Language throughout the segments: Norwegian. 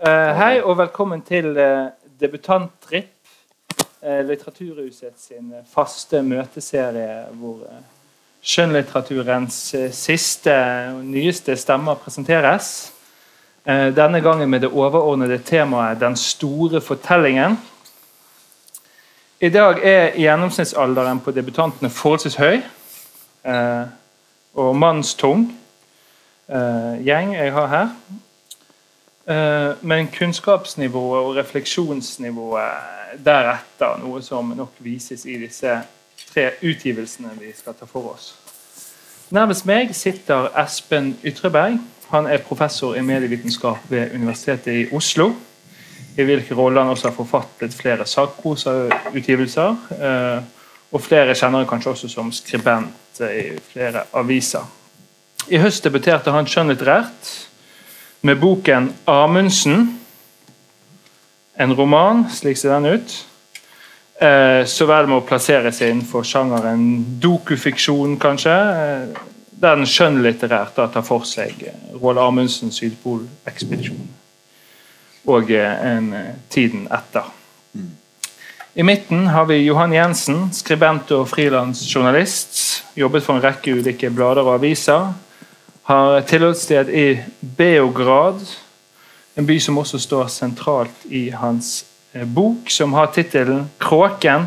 Eh, hei og velkommen til uh, Debutanttripp. Uh, Litteraturhuset sin faste møteserie hvor uh, skjønnlitteraturens siste og nyeste stemmer presenteres. denne gangen med det overordnede temaet 'Den store fortellingen'. I dag er gjennomsnittsalderen på debutantene forholdsvis høy og mannstung gjeng jeg har her. Eh, men kunnskapsnivået og refleksjonsnivået deretter, noe som nok vises i disse tre utgivelsene vi skal ta for oss. Nærmest meg sitter Espen Ytreberg. Han er professor i medievitenskap ved Universitetet i Oslo. I hvilken rolle han også har forfattet flere sakprosautgivelser. Eh, og flere kjenner han kanskje også som skribent i flere aviser. I høst debuterte han skjønnlitterært med boken 'Amundsen'. En roman, slik ser den ut. Eh, så vel med å plassere seg innenfor sjangeren dokufiksjon, kanskje. Eh, der den skjønnlitterært tar for seg Roald Amundsens Sydpolekspedisjon. Og eh, en, tiden etter. I midten har vi Johan Jensen, skribent og frilansjournalist. Jobbet for en rekke ulike blader og aviser har tilholdssted i Beograd, en by som også står sentralt i hans eh, bok, som har tittelen 'Kråken'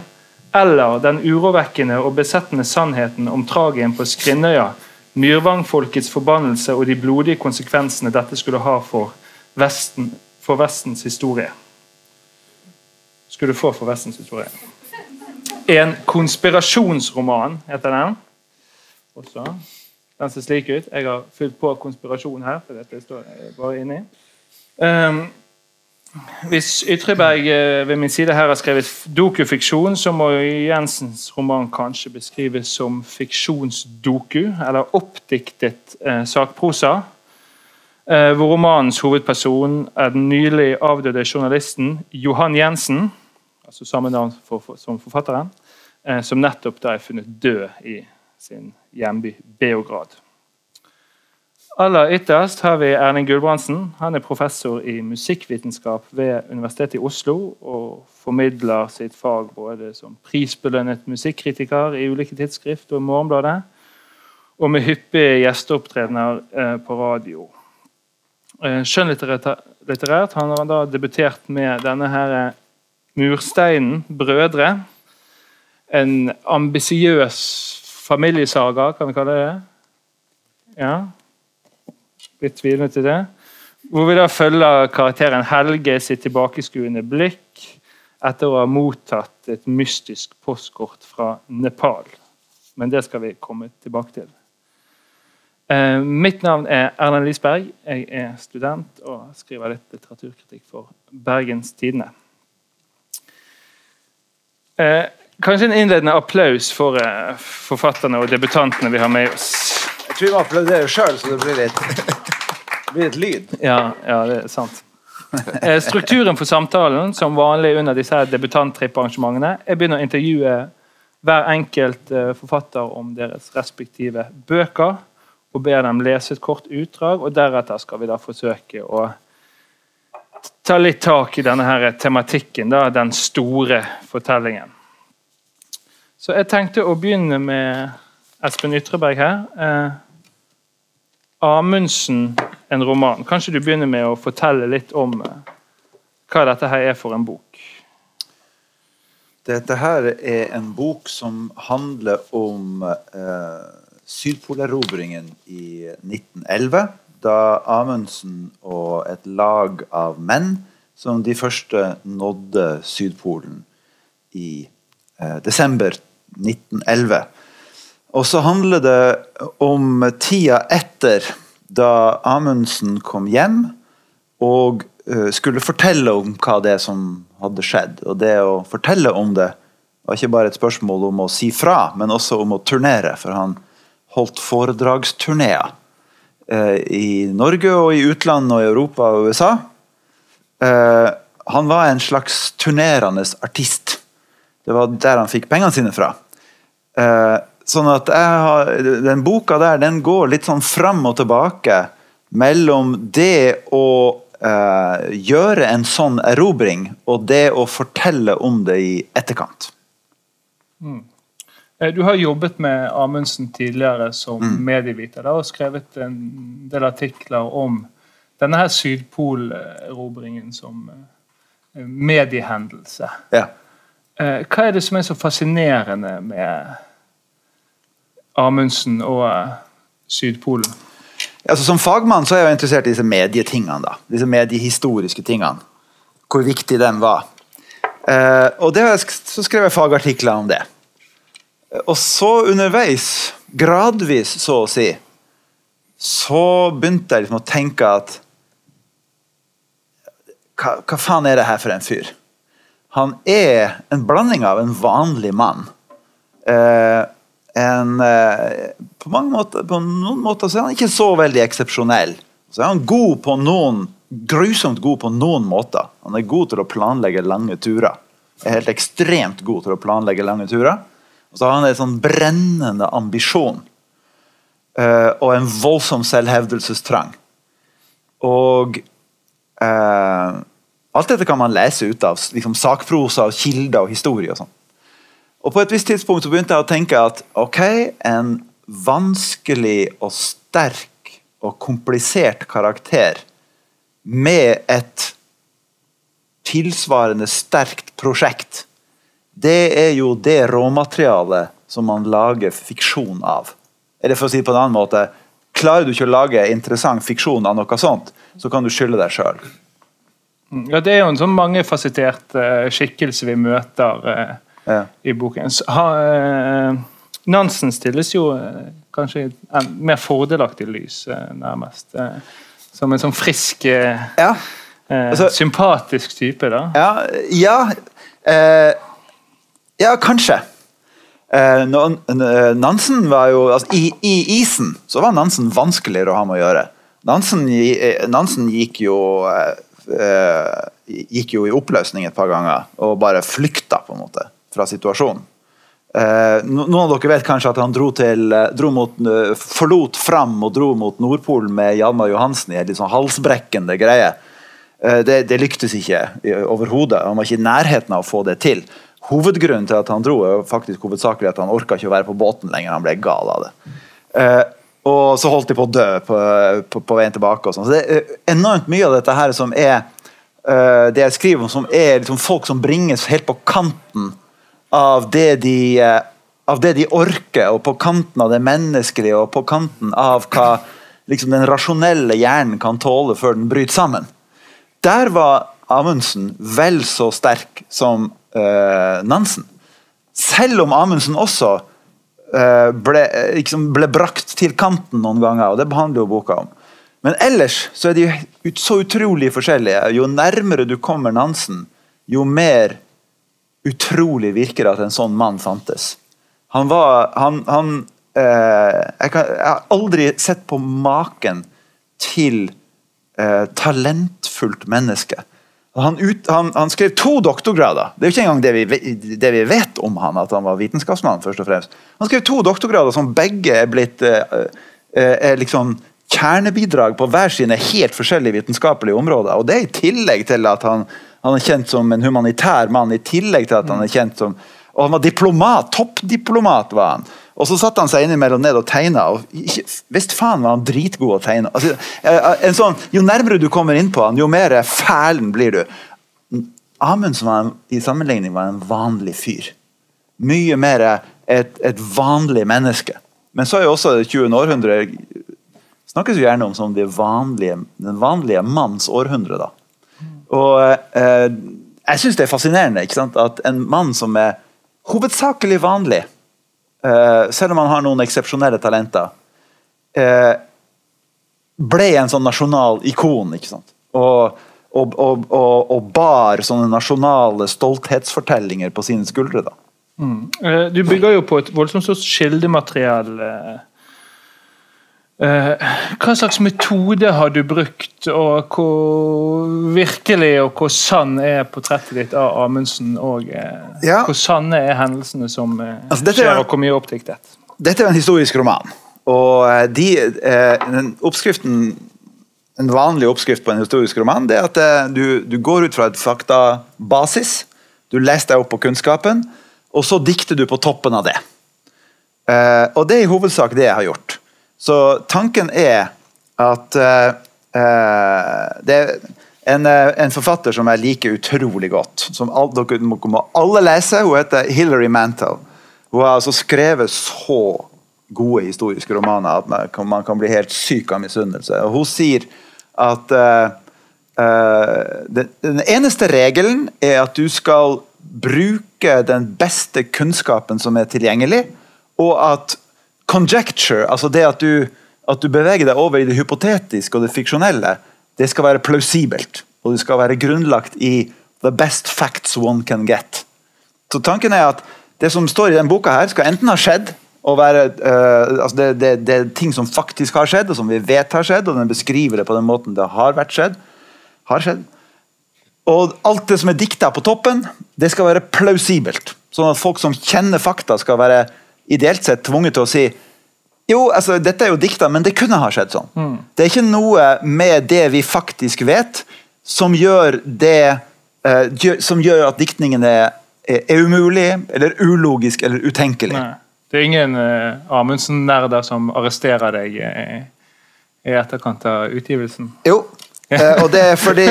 eller 'Den urovekkende og besettende sannheten om tragien på Skrinnøya', myrvangfolkets forbannelse og de blodige konsekvensene dette skulle ha for, Vesten, for Vestens historie. Skulle du få for Vestens historie. En konspirasjonsroman heter den. Også. Den ser slik ut. Jeg har fylt på konspirasjon her. for dette står jeg bare inni. Um, hvis Ytreberg eh, ved min side her har skrevet dokufiksjon, så må Jensens roman kanskje beskrives som fiksjonsdoku, eller oppdiktet eh, sakprosa. Eh, hvor romanens hovedperson er den nylig avdøde journalisten Johan Jensen, altså samme navn for, for, som forfatteren, som nettopp da er funnet død i sin hjemby Beograd. Aller ytterst har vi Erling Gulbrandsen. Han er professor i musikkvitenskap ved Universitetet i Oslo og formidler sitt fag både som prisbelønnet musikkritiker i ulike tidsskrift og Morgenbladet, og med hyppige gjesteopptredener eh, på radio. Eh, skjønnlitterært han har da debutert med denne her eh, Mursteinen, 'Brødre'. En ambisiøs familiesaga, kan vi kalle det. Ja. Litt tvilende til det. Hvor vi da følger karakteren Helge sitt tilbakeskuende blikk etter å ha mottatt et mystisk postkort fra Nepal. Men det skal vi komme tilbake til. Eh, mitt navn er Erlend Lisberg. Jeg er student og skriver litt litteraturkritikk for Bergens Tidende. Eh, Kanskje en innledende applaus for uh, forfatterne og debutantene vi har med oss. Jeg tror vi må applaudere sjøl, så det blir litt, det blir litt lyd. Ja, ja, det er sant. Eh, strukturen for samtalen, som vanlig under disse debutanttripparrangementene, Jeg begynner å intervjue hver enkelt uh, forfatter om deres respektive bøker. Og ber dem lese et kort utdrag, og deretter skal vi da forsøke å ta litt tak i denne her tematikken, da, den store fortellingen. Så jeg tenkte å begynne med Espen Ytreberg her. Eh, Amundsen, en roman. Kanskje du begynner med å fortelle litt om eh, hva dette her er for en bok? Dette her er en bok som handler om eh, Sydpolerobringen i 1911. Da Amundsen og et lag av menn som de første nådde Sydpolen i eh, desember 1911. Og så handler det om tida etter, da Amundsen kom hjem og uh, skulle fortelle om hva det er som hadde skjedd. Og det å fortelle om det var ikke bare et spørsmål om å si fra, men også om å turnere. For han holdt foredragsturneer uh, i Norge og i utlandet og i Europa og USA. Uh, han var en slags turnerende artist. Det var der han fikk pengene sine fra. Eh, sånn at har, Den boka der den går litt sånn fram og tilbake mellom det å eh, gjøre en sånn erobring, og det å fortelle om det i etterkant. Mm. Du har jobbet med Amundsen tidligere som Mm. medieviter og skrevet en del artikler om denne her Sydpolerobringen som eh, mediehendelse. Ja. Eh, Hva er det som er så fascinerende med Amundsen og eh, Sydpolen? Altså, som fagmann så er jeg interessert i disse medietingene. da. Disse mediehistoriske tingene. Hvor viktig den var. Eh, og det så skrev jeg fagartikler om det. Og så underveis, gradvis så å si, så begynte jeg liksom å tenke at hva, hva faen er det her for en fyr? Han er en blanding av en vanlig mann. Eh, en, eh, på, måter, på noen måter så er han ikke så veldig eksepsjonell. Så er han god på noen, grusomt god på noen måter. Han er god til å planlegge lange turer. Er helt ekstremt god til å planlegge lange turer. Og så har han en sånn brennende ambisjon. eh, og en voldsom selvhevdelsestrang. Og eh, alt dette kan man lese ut av liksom, sakprosa, kilder og historie. og sånn. Og På et visst tidspunkt så begynte jeg å tenke at ok, en vanskelig og sterk og komplisert karakter med et tilsvarende sterkt prosjekt, det er jo det råmaterialet som man lager fiksjon av. Eller for å si det på en annen måte, klarer du ikke å lage interessant fiksjon av noe sånt, så kan du skylde deg sjøl. Mm, Ja, Det er jo en sånn mangefasettert uh, skikkelse vi møter uh, Ja. i boken. Ha, eh, Nansen stilles jo kanskje i et mer fordelaktig lys, nærmest. Som en sånn frisk, Ja. Altså- sympatisk type, da. Ja, ja, ja kanskje. Nansen var jo altså, i, I isen så var Nansen vanskeligere å ha med å gjøre. Nansen, Nansen gikk jo gikk jo i oppløsning et par ganger og bare flykta på en måte fra situasjonen. Eh, noen av dere vet kanskje at han dro, til, eh, dro mot, eh, forlot Fram og dro mot Nordpolen med Hjalmar Johansen i en litt sånn halsbrekkende greie. Eh, Det, det lyktes ikke overhodet. Han var ikke i nærheten av å få det til. Hovedgrunnen til at han dro, er faktisk hovedsakelig at han orka ikke å være på båten lenger. Han ble gal av det. Og så holdt de på å dø på, på, på veien tilbake. og sånn. Så Det er enormt mye av dette her som er uh, det jeg skriver om, som er liksom folk som bringes helt på kanten av det de uh, av det de orker, og på kanten av det menneskelige, og på kanten av hva liksom, den rasjonelle hjernen kan tåle før den bryter sammen. Der var Amundsen vel så sterk som uh, Nansen. Selv om Amundsen også ble, eh, liksom ble brakt til kanten noen ganger, og det behandler jo boka om. Men ellers så er de ut, så utrolig forskjellige. Jo nærmere du kommer Nansen, jo mer utrolig virker det at en sånn mann fantes. Han var Han, han eh, jeg, kan, jeg har aldri sett på maken til eh, talentfullt menneske. Han, ut, han, han skrev to doktorgrader. Det er jo ikke engang det vi, det vi vet om han, at han var vitenskapsmann. først og fremst. Han skrev to doktorgrader som begge er blitt eh, eh, er liksom kjernebidrag på hver sine helt forskjellige vitenskapelige områder. Og det er i tillegg til at han, han er kjent som en humanitær mann, i tillegg til at han er kjent som Og han var diplomat, toppdiplomat var han. Og så satte han seg innimellom ned og tegna, og visst faen var han dritgod å tegne. Altså, en sånn, jo nærmere du kommer inn på han, jo mer fælen blir du. Amundsen var en, i sammenligning var en vanlig fyr. Mye mer et, et vanlig menneske. Men så er jo også det 20. århundre snakkes jo gjerne om som det vanlige, den vanlige manns århundre. da. Og eh, jeg syns det er fascinerende ikke sant? at en mann som er hovedsakelig vanlig, selv om han har noen eksepsjonelle talenter, eh, ble en sånn nasjonal ikon. ikke sant? Og, og, og, og, bar sånne nasjonale stolthetsfortellinger på sine skuldre. da. Mm. Du bygger jo på et voldsomt stort kildemateriale. Eh, Hva slags metode har du brukt, og hvor virkelig og hvor sann er portrettet ditt av Amundsen? Og eh, Ja. hvor sanne er hendelsene som eh, Altså, er- skjer, og hvor mye oppdiktet? Dette er en historisk roman. Og de, en vanlig oppskrift på en historisk roman det er at du, du går ut fra et faktabasis. Du leser deg opp på kunnskapen, og så dikter du på toppen av det. Og det er i hovedsak det jeg har gjort. Så tanken er at uh, det er en, eh, en, forfatter som jeg liker utrolig godt, som all, dere må alle lese. Hun heter Hilary Mantel. Hun har altså skrevet så gode historiske romaner at man kan, man kan bli helt syk av misunnelse. Hun sier at uh, den, den, eneste regelen er at du skal bruke den beste kunnskapen som er tilgjengelig, og at conjecture, altså det at du, at du beveger deg over i det hypotetiske og det fiksjonelle, det skal være plausibelt. Og det skal være grunnlagt i the best facts one can get. Så tanken er at det som står i denne boka, her skal enten ha skjedd og være, uh, altså det, det, det, er ting som faktisk har skjedd, og som vi vet har skjedd, og den beskriver det på den måten det har vært skjedd. Har skjedd. Og alt det som er dikta på toppen, det skal være plausibelt. Sånn at folk som kjenner fakta, skal være ideelt sett tvunget til å si jo, altså, dette er jo dikta, men det kunne ha skjedd sånn. Mm. Det er ikke noe med det vi faktisk vet, som gjør det eh, Som gjør at diktningen er, er, umulig, eller ulogisk eller utenkelig. Nei. Det er ingen eh, Amundsen-nerder som arresterer deg i, i etterkant av utgivelsen? Jo, og det er fordi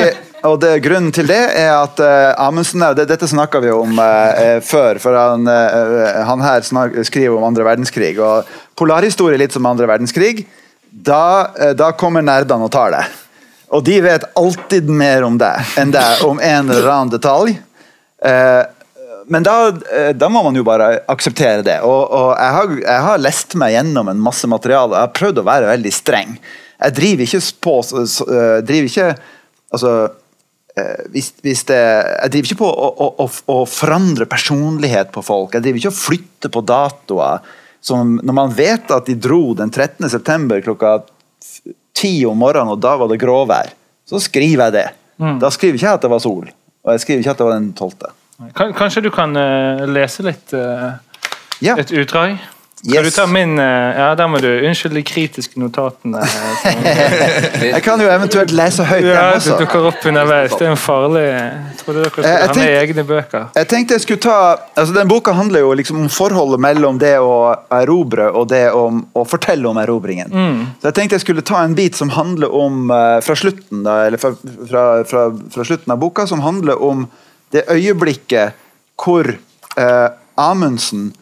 og det, Grunnen til det er at uh, Amundsen det, Dette snakka vi om uh, før, for han, uh, han her snak, skriver om andre verdenskrig. og Polarhistorie litt som andre verdenskrig. Da, da kommer nerdene og tar det. Og de vet alltid mer om det enn det om en eller annen detalj. men da, da, må man jo bare akseptere det. Og, og jeg, har, jeg, har, lest meg gjennom en masse materiale. Jeg har prøvd å være veldig streng. Jeg driver ikke på driver ikke altså Eh, hvis, hvis det, jeg driver ikke på å, å, å, forandre personlighet på folk. Jeg driver ikke å flytte på datoer. Som, når man vet at de dro den 13.9. klokka 10 om morgenen, og da var det gråvær, så skriver jeg det. Mm. Da skriver ikke jeg at det var sol, og jeg skriver ikke at det var den 12. Kanskje du kan uh, lese litt uh, ja. et utdrag? Skal Kan du ta min eh, Ja, der må du unnskylde de kritiske notatene. Eh, jeg kan jo eventuelt lese høyt ja, også. Det dukker opp underveis. Det er en farlig Jeg trodde dere skulle ha med egne bøker. Jeg tenkte jeg skulle ta altså Den boka handler jo liksom om forholdet mellom det å erobre og det om å fortelle om erobringen. Mm. Så jeg tenkte jeg skulle ta en bit som handler om uh, fra slutten da, eller fra, fra, fra, fra, slutten av boka, som handler om det øyeblikket hvor eh, Amundsen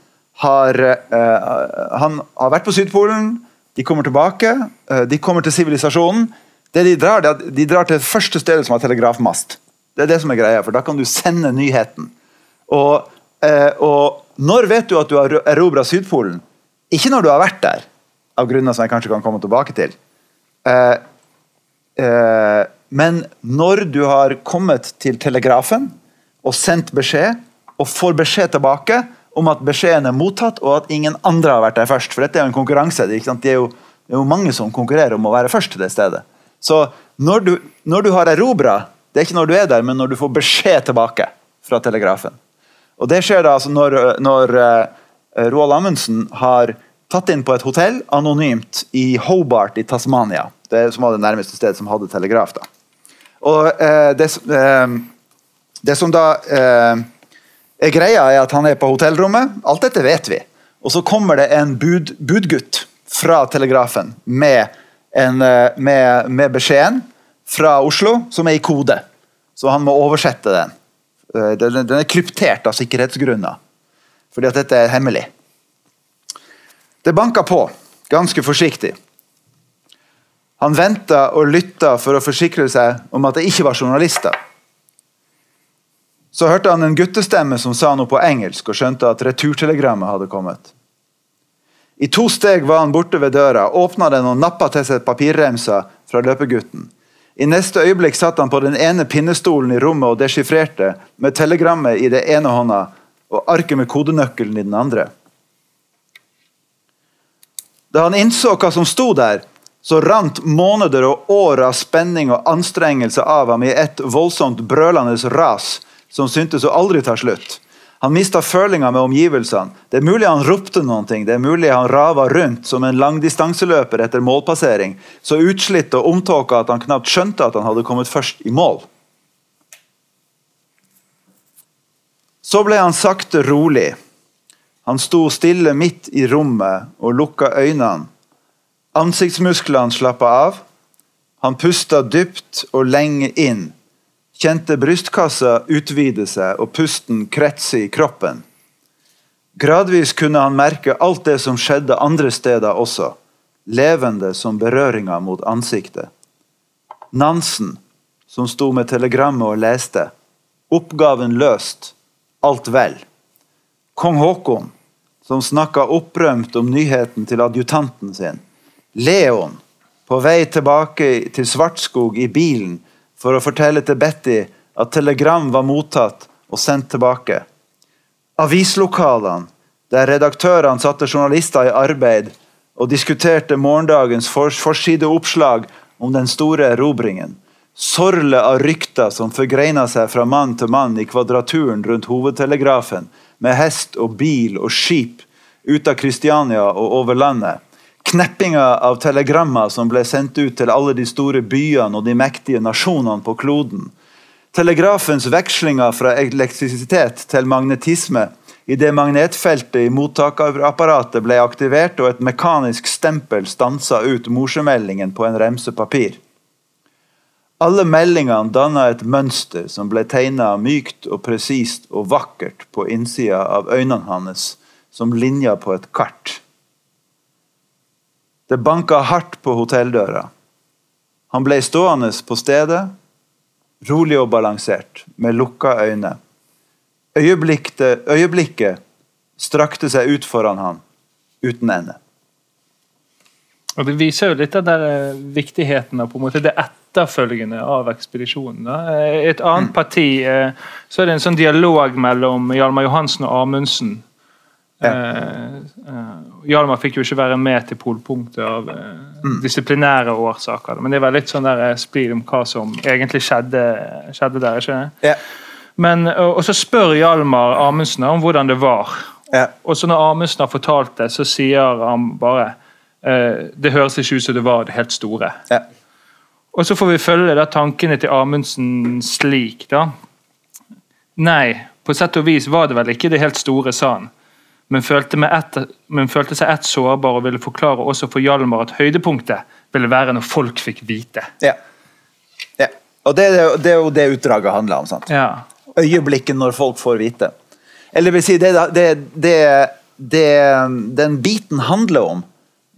har, uh, han har vært på Sydpolen, de kommer tilbake, uh, de kommer til sivilisasjonen. Det De drar det de drar til det første stedet som har telegrafmast. Det er det som er greia, for da kan du sende nyheten. Og, og når vet du at du har erobra Sydpolen? Ikke når du har vært der, av grunner som jeg kanskje kan komme tilbake til. men når du har kommet til telegrafen og sendt beskjed, og får beskjed tilbake om at beskjeden er mottatt, og at ingen andre har vært der først. For dette er jo en konkurranse. Det er, jo, det er jo, mange som konkurrerer om å være først til det stedet. Så når du, når du har erobra, det er ikke når du er der, men når du får beskjed tilbake fra telegrafen. Og Det skjer da altså når, når uh, Roald Amundsen har tatt inn på et hotell anonymt i Hobart i Tasmania. Det som var det nærmeste stedet som hadde telegraf. da. Og uh, det, uh, det, som da Greia er at han er på hotellrommet. Alt dette vet vi. Og så kommer det en bud, budgutt fra Telegrafen med, en, eh, med, med, beskjeden fra Oslo, som er i kode. Så han må oversette den. Eh, den, den er kryptert av sikkerhetsgrunner, fordi at dette er hemmelig. Det banka på, ganske forsiktig. Han venta og lytta for å forsikre seg om at det ikke var journalister. Så hørte han en guttestemme som sa noe på engelsk, og skjønte at returtelegrammet hadde kommet. I to steg var han borte ved døra, åpna den og nappa til seg papirremsa fra løpegutten. I neste øyeblikk satt han på den ene pinnestolen i rommet og desifrerte, med telegrammet i det ene hånda og arket med kodenøkkelen i den andre. Da han innså hva som sto der, så rant måneder og år av spenning og anstrengelse av ham i et voldsomt brølende ras som syntes å aldri ta slutt. Han mista følinga med omgivelsene. Det er mulig han ropte ting, det er mulig han rava rundt som en langdistanseløper etter målpassering, så utslitt og omtåka at han knapt skjønte at han hadde kommet først i mål. Så ble han sakte rolig. Han sto stille midt i rommet og lukka øynene. Ansiktsmusklene slappa av. Han pusta dypt og lenge inn kjente brystkassa utvide seg og pusten kretse i kroppen. Gradvis kunne han merke alt det som skjedde andre steder også, levende som berøringa mot ansiktet. Nansen, som sto med telegrammet og leste. Oppgaven løst. Alt vel. Kong Haakon, som snakka opprømt om nyheten til adjutanten sin. Leon, på vei tilbake til Svartskog i bilen for å fortelle til Betty at telegram var mottatt og sendt tilbake. Avislokalene, der redaktørene satte journalister i arbeid og diskuterte morgendagens forsideoppslag om den store erobringen. Sorlet av rykter som forgreina seg fra mann til mann i kvadraturen rundt hovedtelegrafen, med hest og bil og skip ut av Kristiania og over landet kneppinga av telegrammer som ble sendt ut til alle de store byene og de mektige nasjonene på kloden. Telegrafens vekslinger fra elektrisitet til magnetisme idet magnetfeltet i mottakerapparatet ble aktivert og et mekanisk stempel stansa ut morsemeldingen på en remse papir. Alle meldingene danna et mønster som ble tegna mykt og presist og vakkert på innsida av øynene hans, som linjer på et kart. Det banka hardt på hotelldøra. Han ble stående på stedet, rolig og balansert, med lukka øyne. Øyeblikket, øyeblikket strakte seg ut foran han, uten ende. Og Det viser jo litt av der eh, viktigheten av på en måte det etterfølgende av ekspedisjonen. I et annet mm. parti eh, så er det en sånn dialog mellom Hjalmar Johansen og Amundsen Hjalmar fikk jo ikke være med til polpunktet av uh, mm. disiplinære årsaker. Men det var litt sånn der splid om hva som egentlig skjedde, skjedde der. ikke ja. Men, og, så spør Hjalmar Amundsen om hvordan det var. Ja. Og så når Amundsen har fortalt det, så sier han bare Det høres ikke ut som det var det helt store. Ja. Og så får vi følge da tankene til Amundsen slik, da. Nei, på sett og vis var det vel ikke det helt store, sa han men følte, et, men følte seg ett sårbar og ville forklare også for Hjalmar at høydepunktet ville være når folk fikk vite. Ja. ja. Og det, det, er jo det utdraget handler om. sant? Ja. Øyeblikket når folk får vite. Eller vil si, det, det, det, den biten handler om,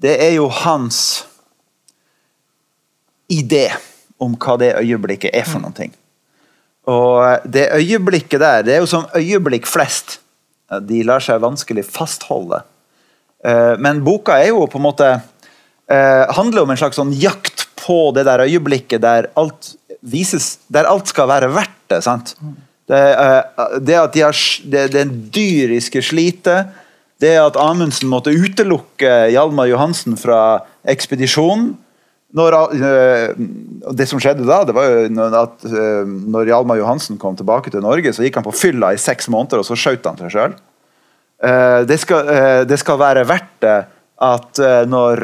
det er jo hans idé om hva det øyeblikket er for noen noe. Og det øyeblikket der, det er jo som øyeblikk flest de lar seg vanskelig fastholde. Eh, men boka er jo på en måte eh, handler om en slags sånn jakt på det der øyeblikket der alt vises Der alt skal være verdt det. sant? Det, eh, det at de har det, det dyriske slitet, det at Amundsen måtte utelukke Hjalmar Johansen fra ekspedisjonen når, det som skjedde da, det var jo at når Hjalmar Johansen kom tilbake til Norge, så gikk han på fylla i seks måneder, og så skjøt han seg sjøl. Det, det, skal være verdt det at når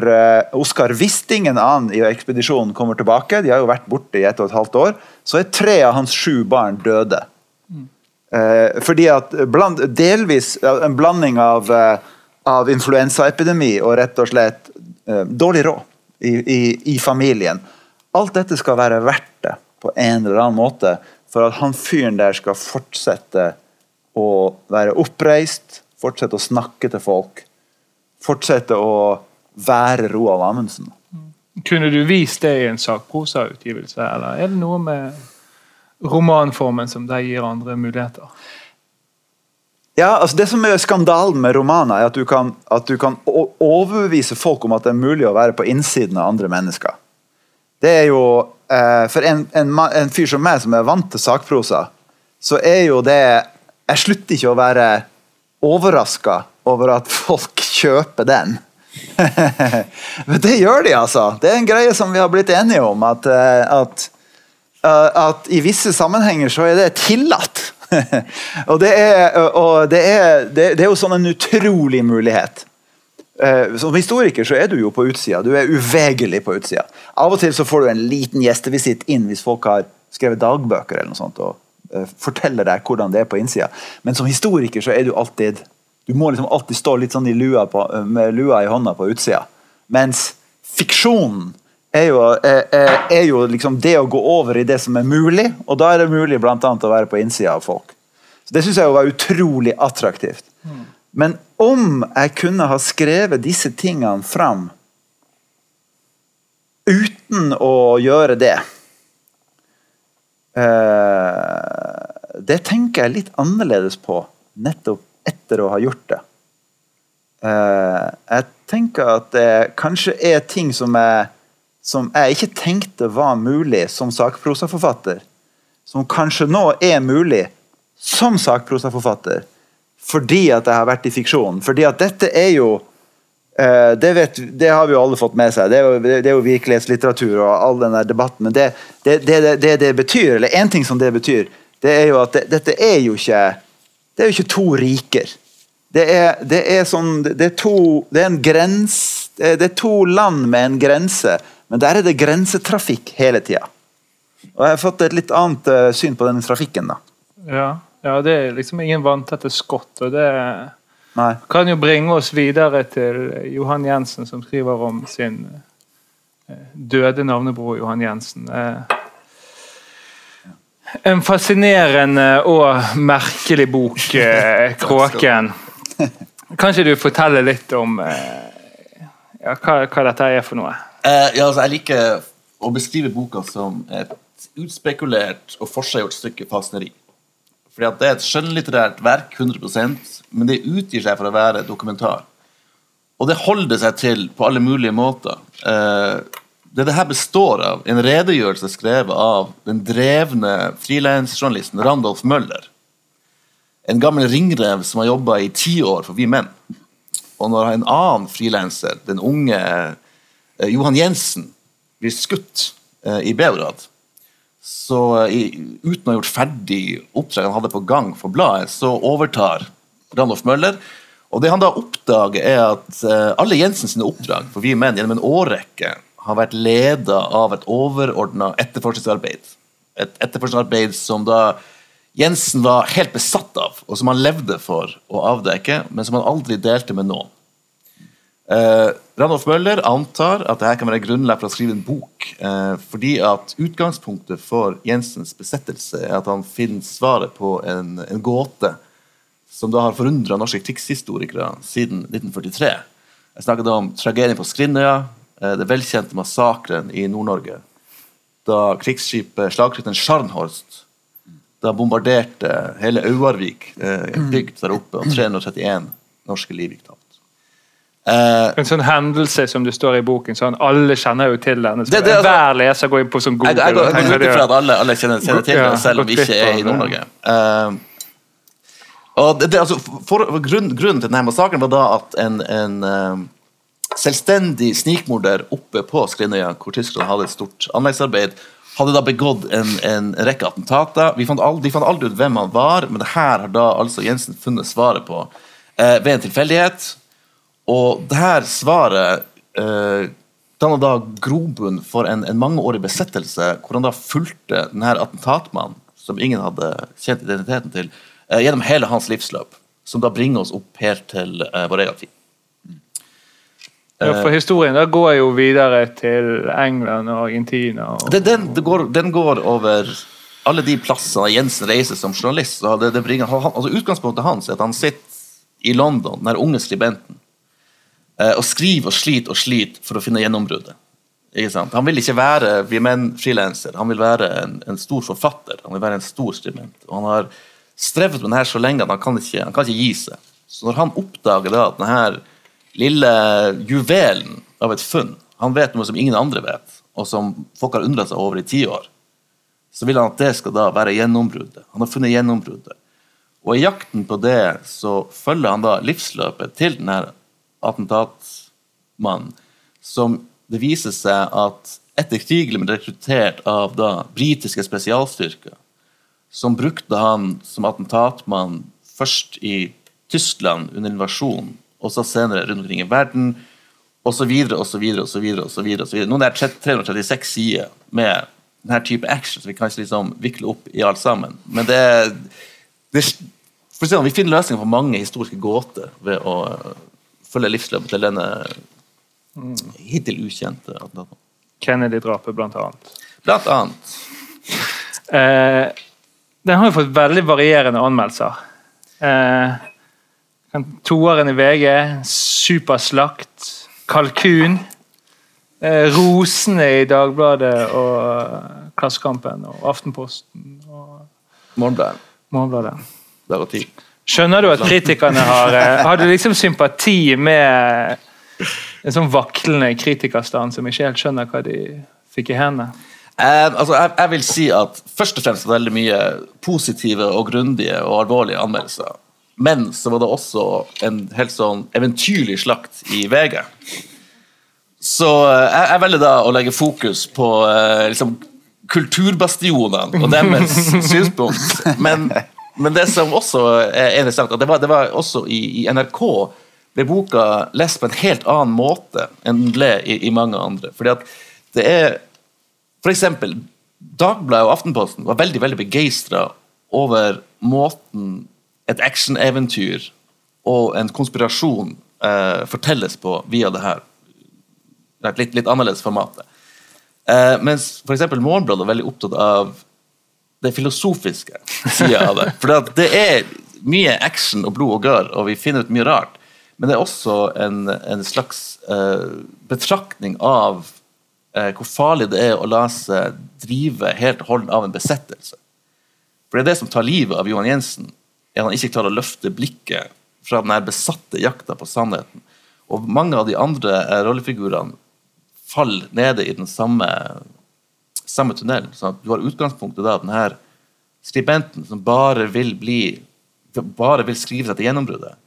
Oskar Wistingen annen i ekspedisjonen kommer tilbake, de har jo vært borte i ett og et halvt år, så er tre av hans sju barn døde. Mm. Fordi at bland, delvis en blanding av, av influensaepidemi og rett og slett dårlig råd i, i, i, familien. Alt dette skal være verdt det på en eller annen måte for at han fyren der skal fortsette å være oppreist, fortsette å snakke til folk. Fortsette å være Roald Amundsen. Kunne du vist det i en sakprosautgivelse, eller er det noe med romanformen som der gir andre muligheter? Ja, altså Det som er skandalen med romaner, er at du, kan, at du kan overbevise folk om at det er mulig å være på innsiden av andre mennesker. Det er jo eh, For en, en, en, fyr som meg, som er vant til sakprosa, så er jo det Jeg slutter ikke å være overraska over at folk kjøper den. Men det gjør de, altså. Det er en greie som vi har blitt enige om. At, eh, at, eh, at i visse sammenhenger så er det tillatt. og det er, og det er, det, det er jo sånn en utrolig mulighet. Eh, som historiker så er du jo på utsida. Du er uvegelig på utsida. Av og til så får du en liten gjestevisitt inn hvis folk har skrevet dagbøker eller noe sånt, og uh, forteller deg hvordan det er på innsida. Men som historiker så er du alltid Du må liksom alltid stå litt sånn lua på, med lua i hånda på utsida. Mens fiksjonen er jo, er, er jo, liksom det å gå over i det som er mulig, og da er det mulig annet å være på innsida av folk. Så Det syns jeg var utrolig attraktivt. Mm. Men om jeg kunne ha skrevet disse tingene fram uten å gjøre det eh, Det tenker jeg litt annerledes på nettopp etter å ha gjort det. Eh, jeg tenker at det kanskje er ting som jeg, som jeg ikke tenkte var mulig som sakprosaforfatter, som kanskje nå er mulig som sakprosaforfatter fordi at jeg har vært i fiksjon. Fordi at dette er jo uh, det, vet, det, har vi jo alle fått med seg. Det er jo, det er jo virkelighetslitteratur og all den der debatten. Men det det, det det, betyr, eller én ting som det betyr, det er jo at dette er jo ikke Det er jo ikke to riker. Det er, er sånn Det er to Det er en grens Det er to land med en grense, men der er det grensetrafikk hele tida. Og jeg har fått et litt annet uh, syn på den trafikken, da. Ja. Ja, det er liksom ingen vanntette skott. og det Nei. kan jo bringe oss videre til Johan Jensen, som skriver om sin eh, døde navnebror Johan Jensen. Eh, en fascinerende og merkelig bok, eh, 'Kråken'. Kan ikke du fortelle litt om ja, hva, hva, dette er for noe? Eh, ja, altså, jeg liker å beskrive boka som et utspekulert og forseggjort stykke fasneri. Fordi at Det er et skjønnlitterært verk, 100% men det utgir seg for å være dokumentar. Og det holder seg til på alle mulige måter. Uh, det det her består av, en redegjørelse skrevet av den drevne frilansjournalisten Randolf Møller. En gammel ringrev som har jobba i ti år for Vi Menn. Og når en annen frilanser, den unge Johan Jensen, blir skutt eh, i Beograd, så i, uten å ha gjort ferdig oppdraget han hadde på gang for bladet, så overtar Randolf Møller. Og det han da oppdager, er at alle Jensens oppdrag for Vi menn gjennom en årrekke har vært leda av et overordna etterforskningsarbeid. Et etterforskningsarbeid som da Jensen var helt besatt av, og som han levde for å avdekke, men som han aldri delte med noen. Uh, Randolf Møller antar at dette kan være grunnlag for å skrive en bok. Uh, fordi at Utgangspunktet for Jensens besettelse er at han finner svaret på en, en gåte som da har forundra norske krigshistorikere siden 1943. Jeg snakket om tragedien på Skrinøya, uh, det velkjente massakren i Nord-Norge. Da krigsskipet slagskipet Scharnhorst da bombarderte hele Auarvik, en bygd der oppe, og 331 norske liv gikk tapt. Uh, en sånn hendelse som det står i boken. sånn Alle kjenner jo til den. Det, det, altså, Hver leser går inn på sånn Google. Jeg, jeg, jeg, går ut ifra at alle, alle kjenner, kjenner, til den, selv om vi ikke er i Nord-Norge. Uh, og det, altså, for, grunn, Grunnen til denne massakren var da at en, en uh, selvstendig snikmorder oppe på Skrinøya, hvor Tyskland hadde et stort anleggsarbeid, hadde da begått en, en rekke attentater. Fant aldri, de fant aldri ut hvem han var, men det her har da altså Jensen funnet svaret på ved en tilfeldighet. Og det her svaret eh, danna da grobunn for en, en mangeårig besettelse, hvor han da fulgte denne attentatmannen, som ingen hadde kjent identiteten til, eh, gjennom hele hans livsløp. Som da bringer oss opp helt til eh, vår egen tid. Ja, for historien da går jo videre til England og Argentina. Og... Den, den, går, den, går, over alle de plassene Jensen reiser som journalist. Det, det bringer, altså Utgangspunktet hans er at han sitter i London, den unge skribenten, Eh, og skriver og sliter og sliter for å finne gjennombruddet. Han vil ikke være vi menn frilanser, han vil være en, en, stor forfatter. Han vil være en stor skribent. Og han har strevd med det her så lenge at han kan ikke, han kan ikke gi seg. Så når han oppdager da at denne lille juvelen av et funn Han vet noe som ingen andre vet, og som folk har undra seg over i ti år. Så vil han at det skal da være gjennombruddet. Han har funnet gjennombruddet. Og i jakten på det så følger han da livsløpet til denne attentatmann, som det viser seg at etter krigen ble rekruttert av da britiske spesialstyrker som brukte han som attentatmann først i Tyskland under invasjonen, og så senere rundt omkring i verden, osv., osv., osv. Nå er det 336 sider med denne type action, så vi kan ikke liksom vikle opp i alt sammen. Men det, det for å si, sånn, Vi finner løsninger på mange historiske gåter ved å følge livsløpet til denne hittil ukjente attentaten. Kennedy-drapet, blant annet. Blant annet. Eh, den har jo fått veldig varierende anmeldelser. Eh, toeren i VG, Superslakt, Kalkun. Eh, rosene i Dagbladet og Klassekampen og Aftenposten og Morgenbladet. Morgenbladet. Der og tid. Skjønner du at kritikerne har eh, Har du liksom sympati med en sånn vaklende kritikerstand som ikke helt skjønner hva de fikk i hendene? Eh, altså, jeg, jeg vil si at først og fremst var det veldig mye positive og grundige og alvorlige anmeldelser. Men så var det også en helt sånn eventyrlig slakt i VG. Så eh, jeg, jeg velger da å legge fokus på eh, liksom, kulturbastionene og deres synspunkt. Men, men det som også er interessant, at det var, det var også i, i NRK ble boka lest på en helt annen måte enn den ble i, i mange andre. Fordi at det er For eksempel, Dagbladet og Aftenposten var veldig veldig begeistra over måten et actioneventyr og en konspirasjon eh, fortelles på via det her er litt, litt annerledes formatet. Eh, mens f.eks. Morgenbladet er veldig opptatt av det filosofiske sida av det. For det er mye action og blod og gørr, og vi finner ut mye rart. Men det er også en, en slags uh, betraktning av uh, hvor farlig det er å la seg drive helt og holdent av en besettelse. For det er det som tar livet av Johan Jensen, er at han ikke klarer å løfte blikket fra den besatte jakta på sannheten. Og mange av de andre eh, rollefigurene faller nede i den samme, samme tunnel. sånn at Du har utgangspunktet da, den her skribenten som bare vil bli bare vil skrive seg til gjennombruddet,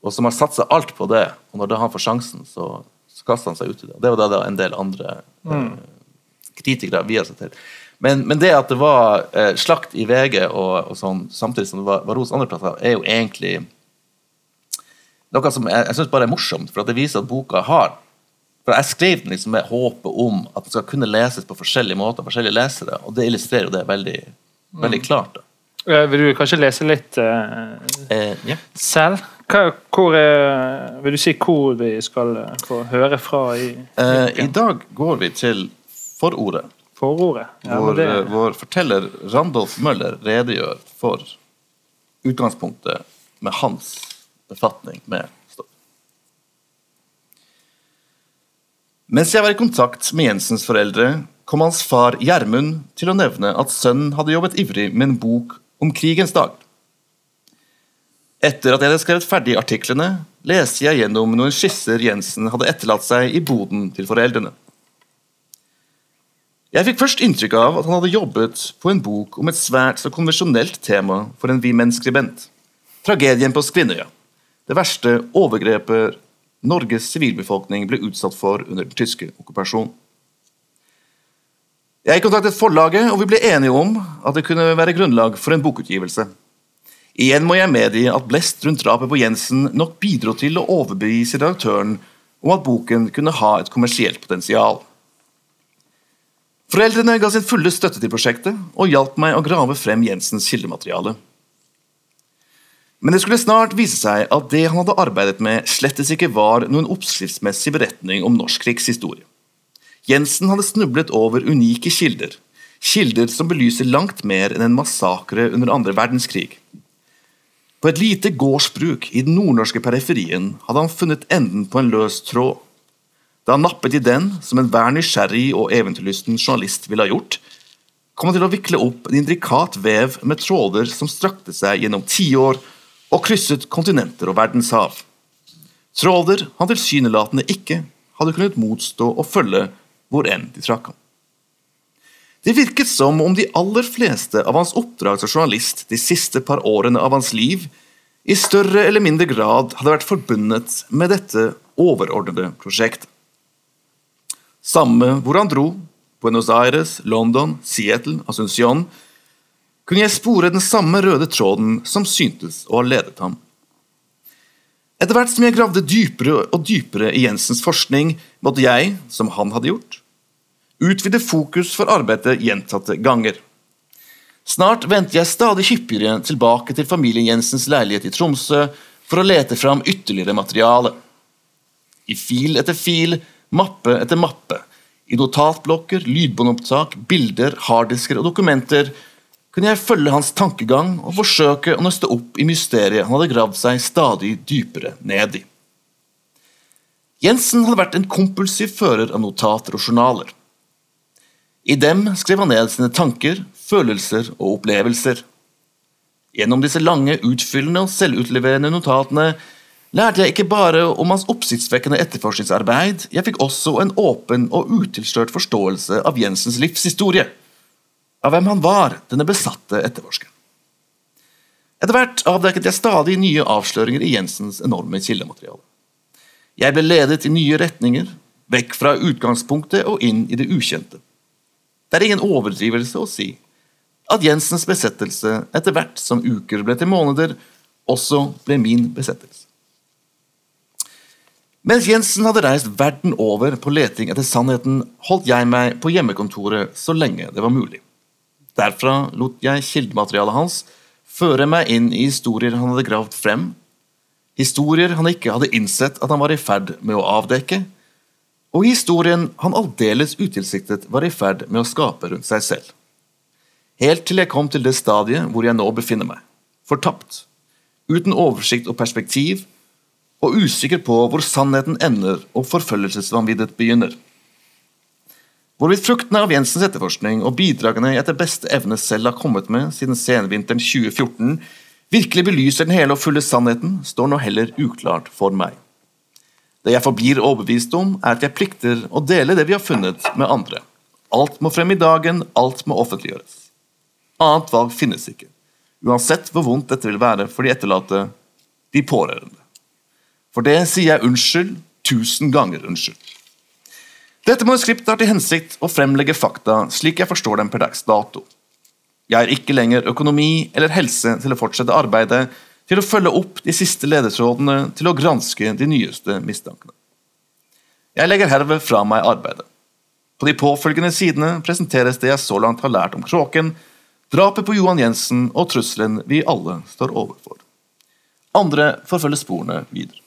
og som har satsa alt på det. Og når da han får sjansen, så, så kaster han seg ut i det. Og Det var da, da en del andre eh, kritikere via seg til. Men, men det at det var eh, slakt i VG og, og sånn, samtidig som det var, var ros andre plasser, er jo egentlig noe som jeg, jeg synes bare er morsomt, for det viser at boka har for Jeg skrev den liksom med håpet om at den skal kunne leses på forskjellige måter, forskjellige lesere, og det illustrerer jo det veldig, veldig klart. da. Eh, Vil du kanskje lese litt uh, Eh, ja. selv? Hva, hvor, er, vil du si hvor vi skal eh, få høre fra i Eh, I dag går vi til forordet, forordet? Ja, hvor det, eh, vår forteller Randolf Møller redegjør for utgangspunktet med hans befatning med stoff. Mens jeg var i kontakt med Jensens foreldre, kom hans far Gjermund til å nevne at sønnen hadde jobbet ivrig med en bok om krigens dag. Etter at jeg hadde skrevet ferdig artiklene, leste jeg gjennom noen skisser Jensen hadde etterlatt seg i boden til foreldrene. Jeg fikk først inntrykk av at han hadde jobbet på en bok om et svært så konvensjonelt tema for en vi-menn-skribent. Tragedien på Skvinnøya. Det verste overgrepet Norges sivilbefolkning ble utsatt for under den tyske okkupasjonen. Jeg kontaktet forlaget, og vi ble enige om at det kunne være grunnlag for en bokutgivelse. Igjen må jeg medgi at blest rundt drapet på Jensen nok bidro til å overbevise redaktøren om at boken kunne ha et kommersielt potensial. Foreldrene ga sin fulle støtte til prosjektet og hjalp meg å grave frem Jensens kildemateriale. Men det skulle snart vise seg at det han hadde arbeidet med, slettes ikke var noen oppskriftsmessig beretning om norsk krigshistorie. Jensen hadde snublet over unike kilder, kilder som belyser langt mer enn en massakre under andre verdenskrig. På et lite gårdsbruk i den nordnorske periferien hadde han funnet enden på en løs tråd. Da han nappet i den, som enhver nysgjerrig og eventyrlysten journalist ville ha gjort, kom han til å vikle opp en indrikat vev med tråder som strakte seg gjennom tiår og krysset kontinenter og verdenshav. Tråler han tilsynelatende ikke hadde kunnet motstå å følge hvor enn de trakk ham. Det virket som om de aller fleste av hans oppdrag som journalist de siste par årene av hans liv i større eller mindre grad hadde vært forbundet med dette overordnede prosjektet. Samme hvor han dro, Buenos Aires, London, Seattle, Asunción, kunne jeg spore den samme røde tråden som syntes å ha ledet ham. Etter hvert som jeg gravde dypere og dypere i Jensens forskning, måtte jeg, som han hadde gjort, utvide fokus for arbeidet gjentatte ganger. Snart vendte jeg stadig hyppigere tilbake til familien Jensens leilighet i Tromsø for å lete fram ytterligere materiale. I fil etter fil, mappe etter mappe, i notatblokker, lydbåndopptak, bilder, harddisker og dokumenter kunne jeg følge hans tankegang og forsøke å nøste opp i mysteriet han hadde gravd seg stadig dypere ned i. Jensen hadde vært en kompulsiv fører av notater og journaler. I dem skrev han ned sine tanker, følelser og opplevelser. Gjennom disse lange, utfyllende og selvutleverende notatene lærte jeg ikke bare om hans oppsiktsvekkende etterforskningsarbeid, jeg fikk også en åpen og utilslørt forståelse av Jensens livshistorie. Av hvem han var, denne besatte etterforskeren. Etter hvert avdekket jeg stadig nye avsløringer i Jensens enorme kildemateriale. Jeg ble ledet i nye retninger, vekk fra utgangspunktet og inn i det ukjente. Det er ingen overdrivelse å si at Jensens besettelse etter hvert som uker ble til måneder, også ble min besettelse. Mens Jensen hadde reist verden over på leting etter sannheten, holdt jeg meg på hjemmekontoret så lenge det var mulig. Derfra lot jeg kildematerialet hans føre meg inn i historier han hadde gravd frem, historier han ikke hadde innsett at han var i ferd med å avdekke, og historien han aldeles utilsiktet var i ferd med å skape rundt seg selv. Helt til jeg kom til det stadiet hvor jeg nå befinner meg, fortapt, uten oversikt og perspektiv, og usikker på hvor sannheten ender og forfølgelsesvanviddet begynner. Hvorvidt fruktene av Jensens etterforskning og bidragene jeg etter beste evne selv har kommet med siden senvinteren 2014, virkelig belyser den hele og fulle sannheten, står nå heller uklart for meg. Det jeg forblir overbevist om, er at jeg plikter å dele det vi har funnet, med andre. Alt må frem i dagen, alt må offentliggjøres. Annet valg finnes ikke, uansett hvor vondt dette vil være for de etterlatte, de pårørende. For det sier jeg unnskyld, tusen ganger unnskyld. Dette manuskriptet har til hensikt å fremlegge fakta slik jeg forstår dem per dags dato. Jeg har ikke lenger økonomi eller helse til å fortsette arbeidet, til å følge opp de siste ledetrådene, til å granske de nyeste mistankene. Jeg legger herved fra meg arbeidet. På de påfølgende sidene presenteres det jeg så langt har lært om Kråken, drapet på Johan Jensen og trusselen vi alle står overfor. Andre forfølger sporene videre.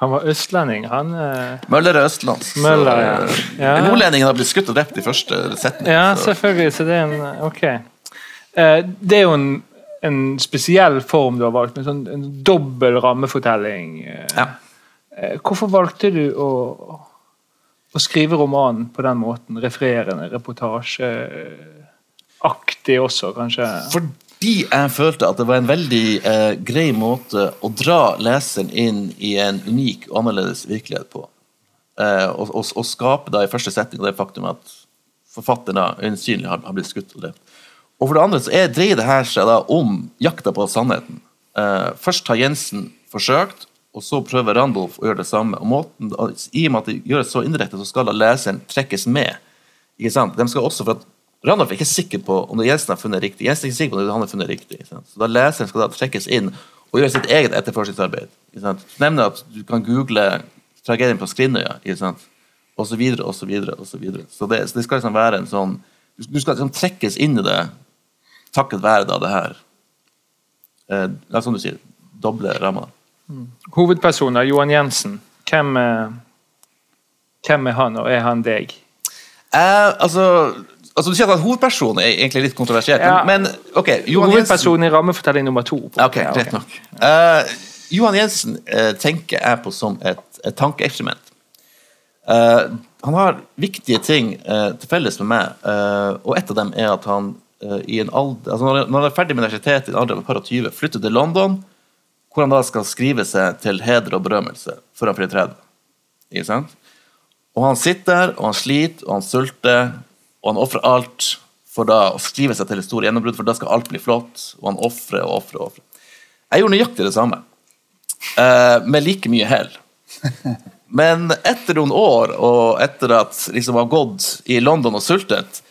Han var østlending, han. eh, Møller er østlands. Møller, ja. eh, Ja. Nordlendingen har blitt skutt og drept i første setning. Ja, så- selvfølgelig. Så det er en Ok. Eh, Det er jo en, en spesiell form du har valgt, med sånn en dobbel rammefortelling. eh. Ja. Eh, Hvorfor valgte du å, å skrive romanen på den måten? Refererende, reportasjeaktig også, kanskje? Fordi jeg følte at det var en veldig eh, grei måte å dra leseren inn i en unik og annerledes virkelighet på. Eh, og, og, og skape da i første setning det faktum at forfatteren øyensynlig har, har blitt skutt og drept. Og for det andre så er, dreier det her seg da om jakta på sannheten. Eh, først har Jensen forsøkt, og så prøver Randolf å gjøre det samme. og måten, I og med at det gjøres så indirekte, så skal da leseren trekkes med. Ikke sant? De skal også, for at Randolph er ikke sikker på om Jensen har funnet riktig. Jensen er ikke sikker på om han har funnet riktig. Så da Leseren skal da trekkes inn og gjøre sitt eget etterforskningsarbeid. Nevne at du kan google tragedien på Skrinøya, og så videre, og så videre. og Så videre. Så det, så det skal liksom være en sånn Du skal liksom trekkes inn i det takket være da det her eh, er Som du sier, doble rammer. Hovedpersoner, Johan Jensen. Hvem, hvem er han, og er han deg? Eh, altså, altså Du sier at hovedpersonen er egentlig litt kontroversielt, Ja. men, men ok Johan Hovedpersonen i rammefortelling nummer to. Ok, Ja, greit nok. Uh, Johan Jensen uh, tenker jeg på som et, et tankeeksperiment. Uh, han har viktige ting til felles med meg, og et av dem er at han i en alder, altså når, han- er ferdig med universitetet i en alder av et par og 20, flytter til London, hvor han da skal skrive seg til heder og berømmelse før han fyller 30. Ikke sant? Og han sitter der, og han sliter, og han sulter, og han ofrer alt for da å skrive seg til et stort gjennombrudd, for da skal alt bli flott, og han ofrer og ofrer og ofrer. Jeg gjorde nøyaktig det samme, eh, med like mye hell. Men etter noen år, og etter at liksom har gått i London og sultet,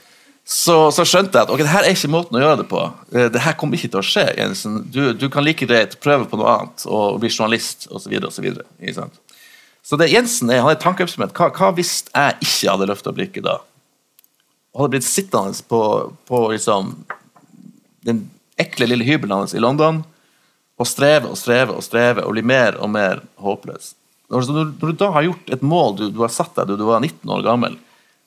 så, så skjønte jeg at ok, det her er ikke måten å gjøre det på. Eh, Det her kommer ikke til å skje. Jensen. Du, du kan like greit prøve på noe annet og bli journalist osv. Så, videre, og så, videre, så det Jensen er, han er et tankeeksperiment. Hva, hva hvis jeg ikke hadde løfta blikket da? Hadde blitt sittende på, på liksom, den ekle lille hybelen hans i London og streve og streve og streve og bli mer og mer håpløs. Når, når, du da har gjort et mål du, du har satt deg da du var 19 år gammel,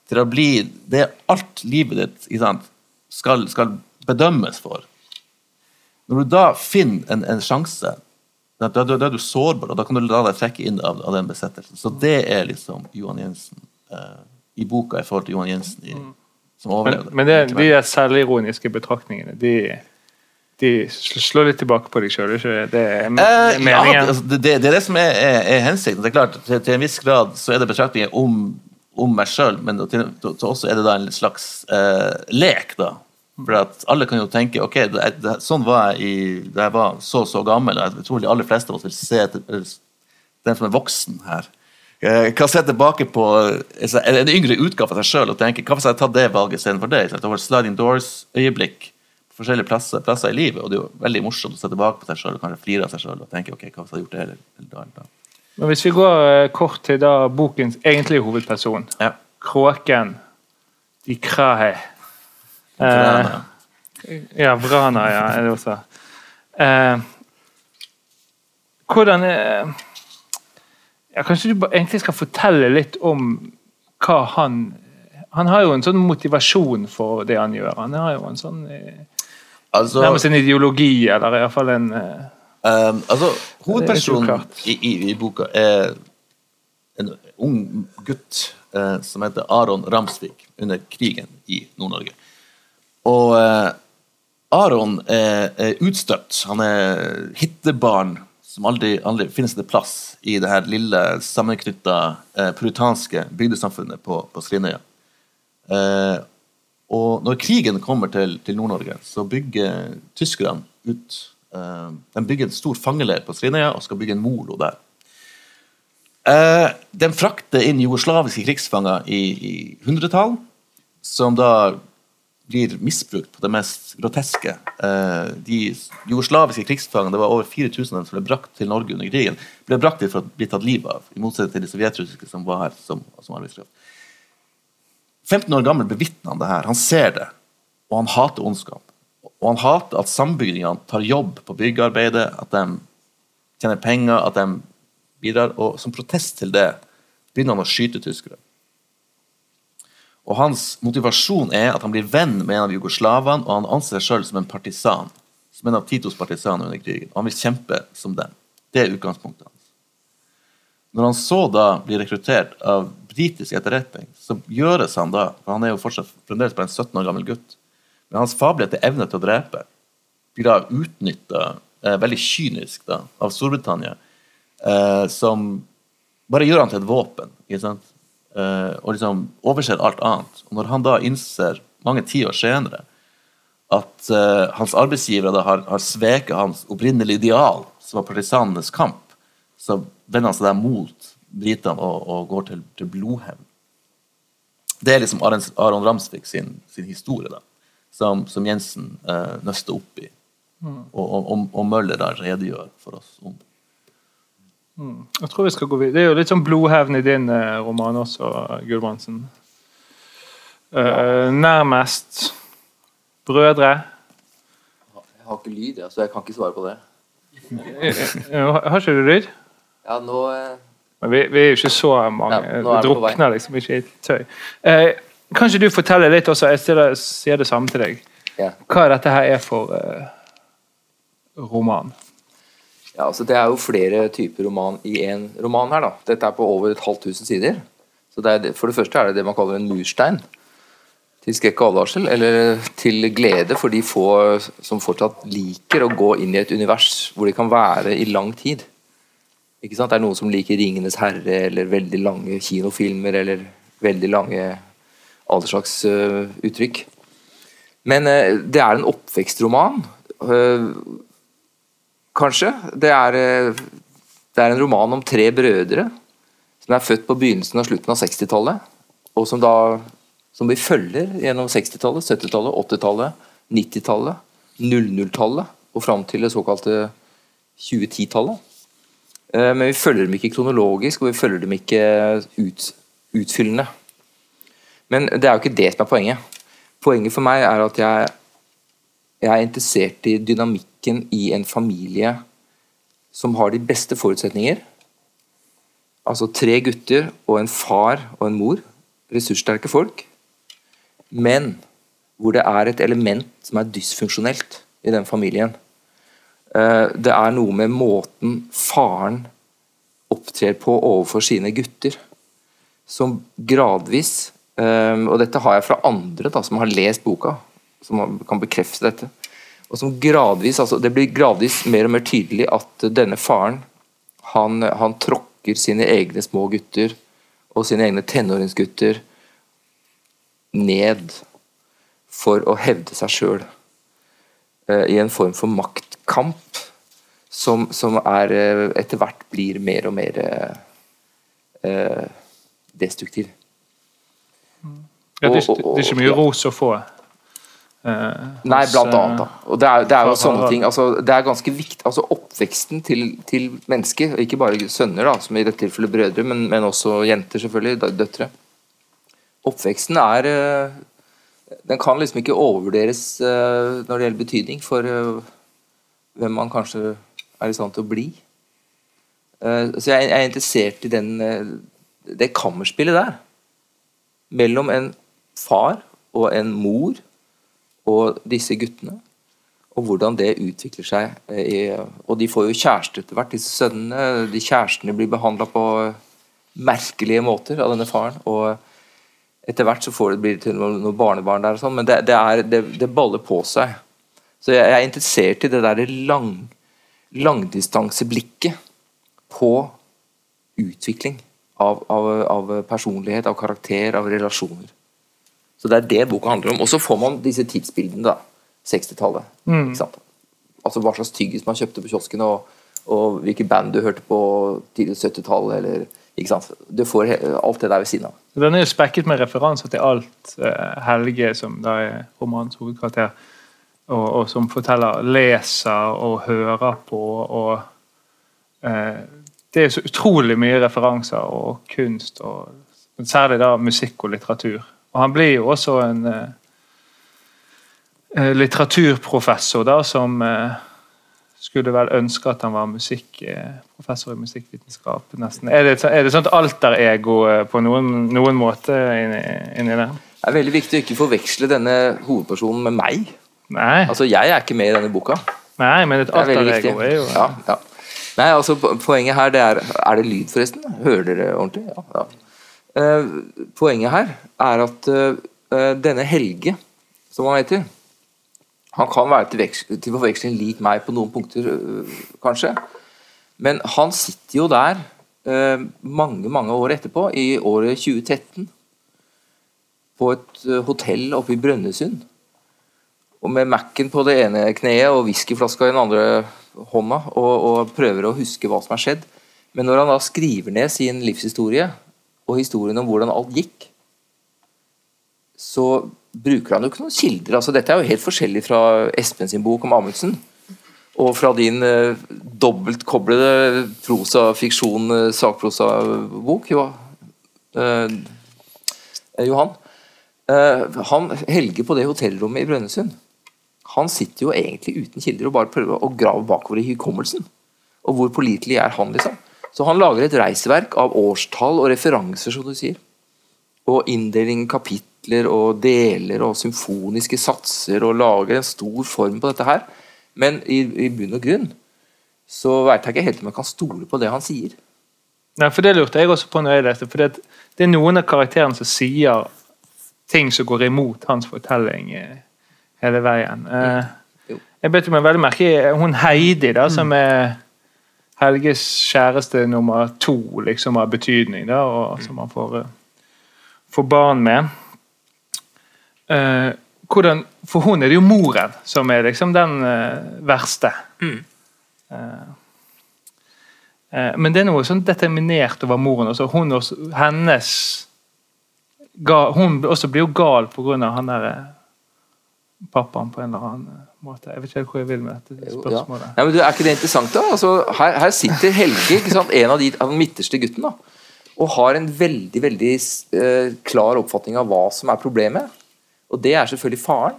til å bli det alt livet ditt sant, skal, skal bedømmes for Når du da finner en, en sjanse, da, da, da er du sårbar, og da kan du la deg trekke inn av, av den besettelsen. Så det er liksom Johan Jensen eh, i boka i forhold til Johan Jensen i, som Men, overlevde. men det, de er selvironiske betraktningene, de, de slår litt tilbake på deg sjøl, ikke det? Er meningen? Eh, ja, altså, det, det, det er det som er, er, er hensikten. Det er klart, til, til en viss grad så er det betraktninger om, om meg sjøl, men til, til, til også er det da en slags eh, lek, da. For at alle kan jo tenke ok, det, det, sånn var jeg i, da jeg var så så gammel. og Jeg tror de aller fleste av oss vil se den som er voksen her. Eh, Kan se tilbake på en yngre utgave av seg sjøl og tenke hva hvis jeg tatt det valget istedenfor det? Det var et sliding doors-øyeblikk på forskjellige plasser, plasser i livet, og det er jo veldig morsomt å se tilbake på seg sjøl og kanskje flire av seg sjøl og tenke ok, hva hvis jeg gjort det eller, eller eller. Men hvis vi går eh, kort til da bokens egentlige hovedperson, Ja. kråken de Krahe. Vrana. Ja, Vrana, ja. Er det også. Eh, hvordan er ja, Kanskje du egentlig skal fortelle litt om hva han Han har jo en sånn motivasjon for det han gjør. Han har jo en sånn eh, Altså, Nærmest en ideologi, eller iallfall en Um, altså, er hovedpersonen i, i, i boka er en ung gutt eh, som heter Aron Ramsvik under krigen i Nord-Norge. Og eh, Aron er, er utstøtt. Han er hittebarn som aldri, aldri finnes det plass i det her lille, sammenknytta eh, puritanske bygdesamfunnet på, på Skrinøya. Eh, og når krigen kommer til, til Nord-Norge, så bygger tyskerne ut eh, De bygger en stor fangeleir på Skrinøya og skal bygge en molo der. Eh, de frakter inn jugoslaviske krigsfanger i, i hundretall, som da blir misbrukt på det mest groteske. Eh, de jugoslaviske krigsfangene, det var over 4000 av dem som ble brakt til Norge under krigen, ble brakt dit for å bli tatt livet av, i motsetning til de sovjetrussiske som var her som, som arbeidskraft. 15 år gammel bevitner han det her. Han ser det, og han hater ondskap. Og han hater at sambygdingene tar jobb på byggearbeidet, at de tjener penger, at de bidrar. Og som protest til det begynner han å skyte tyskere. Og hans motivasjon er at han blir venn med en av jugoslavene, og han anser seg sjøl som en partisan. Som en av Titos partisaner under krigen. Og han vil kjempe som dem. Det er utgangspunktet hans. Når han så da blir rekruttert av britisk etterretning, så gjøres han da For han er jo fortsatt fremdeles bare en 17 år gammel gutt. Men hans fabelaktige evne til å drepe blir da utnytta eh, veldig kynisk da, av Storbritannia, eh, som bare gjør han til et våpen. Ikke sant? Eh, og liksom overser alt annet. Og når han da innser, mange tiår senere, at uh, hans arbeidsgivere da har, har sveket hans opprinnelige ideal, som var partisanenes kamp, så vender han seg der mot britene og, og går til, til blodhevn. Det er liksom Aron, Aron Ramsvik sin, sin historie, da, som, som Jensen uh, nøster opp i. Og, og, og, og Møller da redegjør for oss om. Jeg tror vi skal gå videre. Det er jo litt sånn blodhevn i din eh, roman også, Gulbrandsen. Eh, nærmest brødre. Jeg har ikke lyd, ja, så jeg kan ikke svare på det. Har ikke du lyd? Ja, nå eh, Men vi, vi er jo ikke så mange. Ja, det drukner liksom ikke i tøy. Eh, kan ikke du fortelle litt også, jeg stiller, sier det samme til deg, ja. hva dette her er for eh, roman? Ja, altså Det er jo flere typer roman i én roman her. da. Dette er på over et halvt tusen sider. Så det er, For det første er det det man kaller en murstein. Til skrekk og advarsel, eller til glede for de få som fortsatt liker å gå inn i et univers hvor de kan være i lang tid. Ikke sant? Det er noen som liker 'Ringenes herre' eller veldig lange kinofilmer eller veldig lange alle slags uh, uttrykk. Men uh, det er en oppvekstroman. øh, kanskje. Det er, øh, det er en roman om tre brødre som er født på begynnelsen og slutten av 60-tallet, og som da som vi følger gjennom 60-tallet, 70-tallet, 80-tallet, 90-tallet, 00-tallet og fram til det såkalte 2010-tallet. Eh, Men vi følger dem ikke kronologisk, og vi følger dem ikke ut, utfyllende. Men det er jo ikke det som er poenget. Poenget for meg er at jeg, jeg er interessert i dynamikken i en familie som har de beste forutsetninger. Altså tre gutter og en far og en mor. Ressurssterke folk. Men hvor det er et element som er dysfunksjonelt i den familien. Eh, Det er noe med måten faren opptrer på overfor sine gutter, som gradvis eh, Og dette har jeg fra andre da, som har lest boka, som kan bekrefte dette. Og som gradvis, altså Det blir gradvis mer og mer tydelig at denne faren han, han tråkker sine egne små gutter og sine egne tenåringsgutter ned for å hevde seg sjøl i en form for maktkamp som, som er eh, etter hvert blir mer og mer eh, eh, destruktiv. Ja, det, er det er ikke mye ros å få. Eh, Nei, blant eh, annet. da. Og det er, det er jo sånne ting. Altså, det er ganske viktig. Altså, oppveksten til, til mennesker, ikke bare sønner, da, som i dette tilfellet brødre, men, men også jenter, selvfølgelig. Døtre. Oppveksten er eh, Den kan liksom ikke overvurderes når det gjelder betydning for hvem man kanskje er i stand til å bli. Så jeg, er interessert i den, det kammerspillet der. Mellom en far og en mor og disse guttene. Og hvordan det utvikler seg. eh, og de får jo kjæreste etter hvert, disse sønnene. De kjærestene blir behandla på merkelige måter av denne faren. Og etter hvert så får det, blir det til noen, barnebarn der og sånn, men det, det, er, det, det baller på seg. Så jeg, jeg er interessert i det der lang, langdistanseblikket på utvikling av, av, av personlighet, av karakter, av relasjoner. Så det er det boka handler om. Og så får man disse tidsbildene, da. 60-tallet. Mm. Altså hva slags tyggis man kjøpte på kiosken, og, og hvilke band du hørte på tidlig 70-tallet, eller ikke sant? Du får alt det der ved siden av. Den er jo spekket med referanser til alt eh, Helge, som da er romanens hovedkarakter, og, og som forteller, leser og hører på. og eh, Det er så utrolig mye referanser og kunst, og særlig da musikk og litteratur. Og han blir jo også en eh, eh, litteraturprofessor da, som eh, skulle vel ønske at han var musikk, eh, professor i musikkvitenskap. nesten. Er det, er det sånt alterego eh, på noen, noen måte inni, inni det? Det er veldig viktig å ikke forveksle denne hovedpersonen med meg. Nei, Altså, Jeg er ikke med i denne boka. nei men et alterego er er jo Ja, ja. Nei, altså Poenget her det er Er det lyd, forresten? Hører dere ordentlig? Ja. ja. Eh, poenget her er at eh, denne Helge, som han heter Han kan være til, til forveksling lik meg på noen punkter, øh, kanskje. Men han sitter jo der mange, mange år etterpå, i året 2013, på et hotell oppe i Brønnøysund. Og med Mac-en på det ene kneet og whiskyflaska i den andre hånda, og, og prøver å huske hva som har skjedd. Men når han da skriver ned sin livshistorie, og historien om hvordan alt gikk, så bruker han jo ikke noen kilder. altså Dette er jo helt forskjellig fra Espen sin bok om Amundsen. Og fra din eh, dobbeltkoblede prosa-fiksjon, eh, sakprosa-bok, jo, eh, Johan. Eh, han Helge på det hotellrommet i Brønnøysund, han sitter jo egentlig uten kilder og bare prøver å grave bakover i hukommelsen. Og hvor pålitelig er han, liksom? Så han lager et reisverk av årstall og referanser, som du sier. Og inndeling i kapitler og deler og symfoniske satser, og lager en stor form på dette her. Men i, i bunn og grunn så veit jeg ikke helt om jeg kan stole på det han sier. Nei, for Det lurte jeg også på når jeg leste. for det, det er noen av karakterene som sier ting som går imot hans fortelling eh, hele veien. Eh, jeg bet meg veldig merke i hun Heidi, da, som er Helges kjæreste nummer to liksom av betydning, da, og som han får, eh, får barn med. Eh, hvordan, for hun er det jo moren som er liksom den eh, verste. Eh, eh, men det er noe sånn determinert over moren. Også. hun også, hennes ga, Hun også blir jo gal pga. han der eh, pappaen på en eller annen måte. Jeg vet ikke hvor jeg vil med dette Jo, spørsmålet. Ja. Ja, men du, Er ikke det interessant, da? Altså, her, her sitter Helge, ikke sant? en av de av den midterste gutten, da, og har en veldig veldig uh, klar oppfatning av hva som er problemet. Og det er selvfølgelig faren.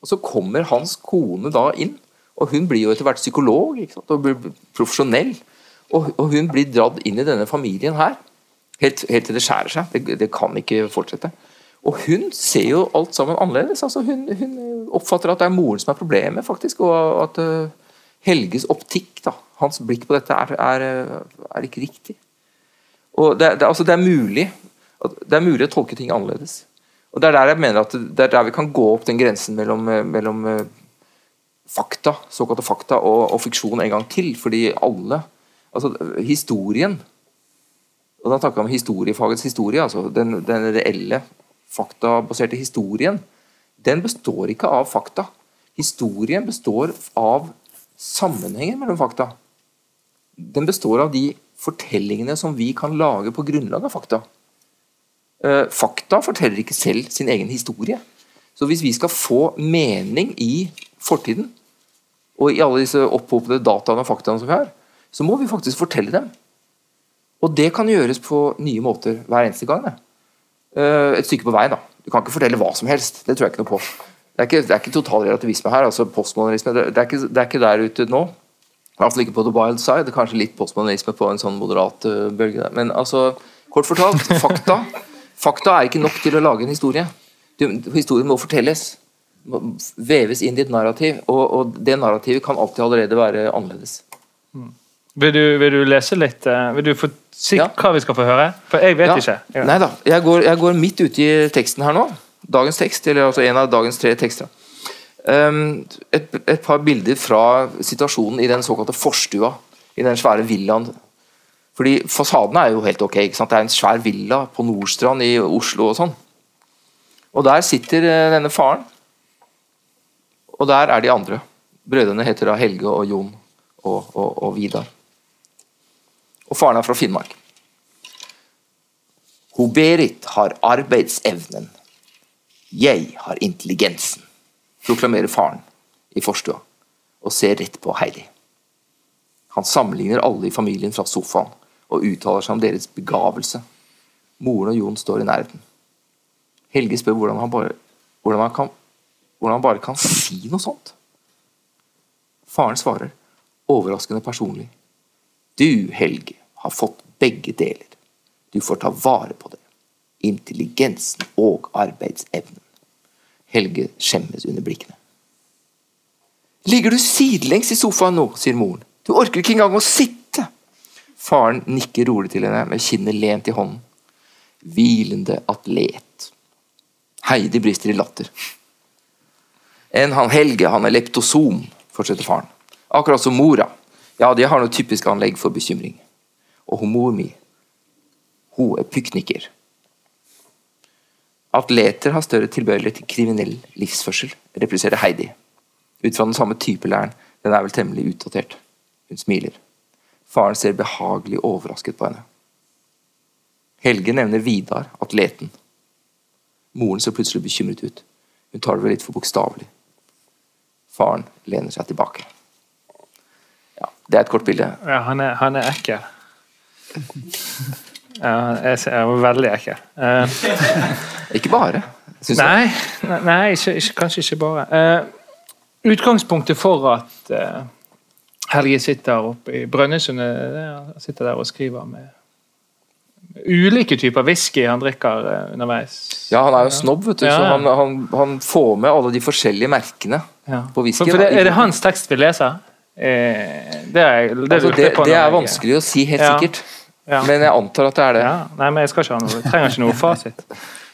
Og så kommer hans kone da inn, og hun blir jo etter hvert psykolog ikke sant? og blir profesjonell. Og, og hun blir dratt inn i denne familien her, helt, helt til det skjærer seg. Det, det kan ikke fortsette. Og hun ser jo alt sammen annerledes. Altså hun, hun oppfatter at det er moren som er problemet, faktisk. Og at eh, Helges optikk, da, hans blikk på dette, er, er, eh, er ikke riktig. Og det, det, altså det, er mulig, det er mulig å tolke ting annerledes. Og Det er der jeg mener at det er der vi kan gå opp den grensen mellom, eh, mellom fakta, såkalte fakta og, og fiksjon en gang til. Fordi alle Altså, historien Og da snakker jeg om historiefagets historie, altså den, den reelle faktabaserte historien, den består ikke av fakta. Historien består av sammenhenger mellom fakta. Den består av de fortellingene som vi kan lage på grunnlag av fakta. Eh, Fakta forteller ikke selv sin egen historie. Så hvis vi skal få mening i fortiden, og i alle disse opphopede dataene og faktaene som vi har, så må vi faktisk fortelle dem. Og det kan gjøres på nye måter hver eneste gang. Det. Eh, Et stykke på vei, da. Du kan ikke fortelle hva som helst. Det tror jeg ikke noe på. Det er ikke, det er ikke total relativisme her. altså Postmodernisme. Det, det, er ikke, det er ikke der ute nå. I hvert ikke på the wild side. Kanskje litt postmodernisme på en sånn moderat uh, bølge. der. Men altså, kort fortalt, fakta Fakta er ikke nok til å lage en historie. Du, historien må fortelles. Må veves inn i et narrativ. Og, og det narrativet kan alltid allerede være annerledes. Vil du, vil du lese litt eh, Vil du få si Ja. hva vi skal få høre? For jeg vet Ja. ikke. Nei da. Jeg går, jeg går midt ute i teksten her nå. Dagens tekst, eller altså en av dagens tre tekster. Um, et, et par bilder fra situasjonen i den såkalte forstua. I den svære villaen. Fordi fasaden er jo helt ok. Det er en svær villa på Nordstrand i Oslo og sånn. Og der sitter eh, denne faren. Og der er de andre. Brødrene heter da Helge og Jon og, og, og Vidar. Og faren er fra Finnmark. Ho Berit har arbeidsevnen. Jeg har intelligensen, proklamerer faren i forstua og ser rett på Heidi. Han sammenligner alle i familien fra sofaen og uttaler seg om deres begavelse. Moren og Jon står i nærheten. Helge spør hvordan han bare, hvordan han kan, hvordan han bare kan si noe sånt. Faren svarer, overraskende personlig. Du, Helge, har fått begge deler. Du får ta vare på det. Intelligensen og arbeidsevnen. Helge skjemmes under blikkene. Ligger du sidelengs i sofaen nå, sier moren. Du orker ikke engang å sitte. Faren nikker rolig til henne med kinnet lent i hånden. Hvilende atlet. Heidi brister i latter. En han Helge, han er leptosom, fortsetter faren. Akkurat som mora. Ja, de har noe typisk anlegg for bekymring. Og hun mor mi, hun er pykniker. Atleter har større tilbøyelighet til kriminell livsførsel, repliserer Heidi. Ut fra den samme typelæren, den er vel temmelig utdatert. Hun smiler. Faren ser behagelig overrasket på henne. Helge nevner Vidar, atleten. Moren ser plutselig bekymret ut. Hun tar det vel litt for bokstavelig. Faren lener seg tilbake. Ja, Det er et kort bilde. Ja, han, er, han er ekkel. Ja, jeg er jeg veldig ekkel. Eh, Ikke bare. syns jeg. nei, nei, nei ikke, ikke, kanskje ikke bare. Uh, utgangspunktet for at uh, Helge sitter oppe i Brønnøysund sitter der og skriver med, ulike typer whisky han drikker underveis. Ja, han er jo snobb, vet du, Ja, så han, han, han får med alle de forskjellige merkene Ja. på whisky. For, for det, er det hans tekst vi leser? Eh, det er, det, altså, det, det er jeg- vanskelig å si helt Ja. sikkert, Ja. men jeg antar at det er det. Ja, nei, men jeg skal ikke noe, jeg trenger ikke noe fasit.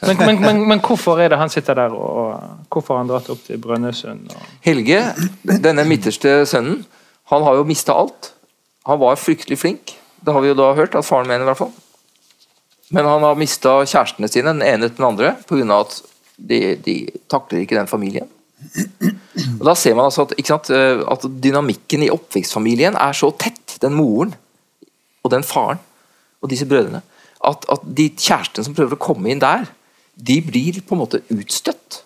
Men, men, men, men hvorfor er det han sitter der, og, hvorfor har han dratt opp til Brønnøysund? Og... Helge, denne midterste sønnen, han har jo mista alt. Han var fryktelig flink, det har vi jo da hørt at faren mener i hvert fall. Men han har mista kjærestene sine, den ene etter den andre, pga. at de, de takler ikke den familien. Og Da ser man altså at, ikke sant, eh, at dynamikken i oppvekstfamilien er så tett, den moren og den faren og disse brødrene, at, at de kjærestene som prøver å komme inn der, de blir på en måte utstøtt.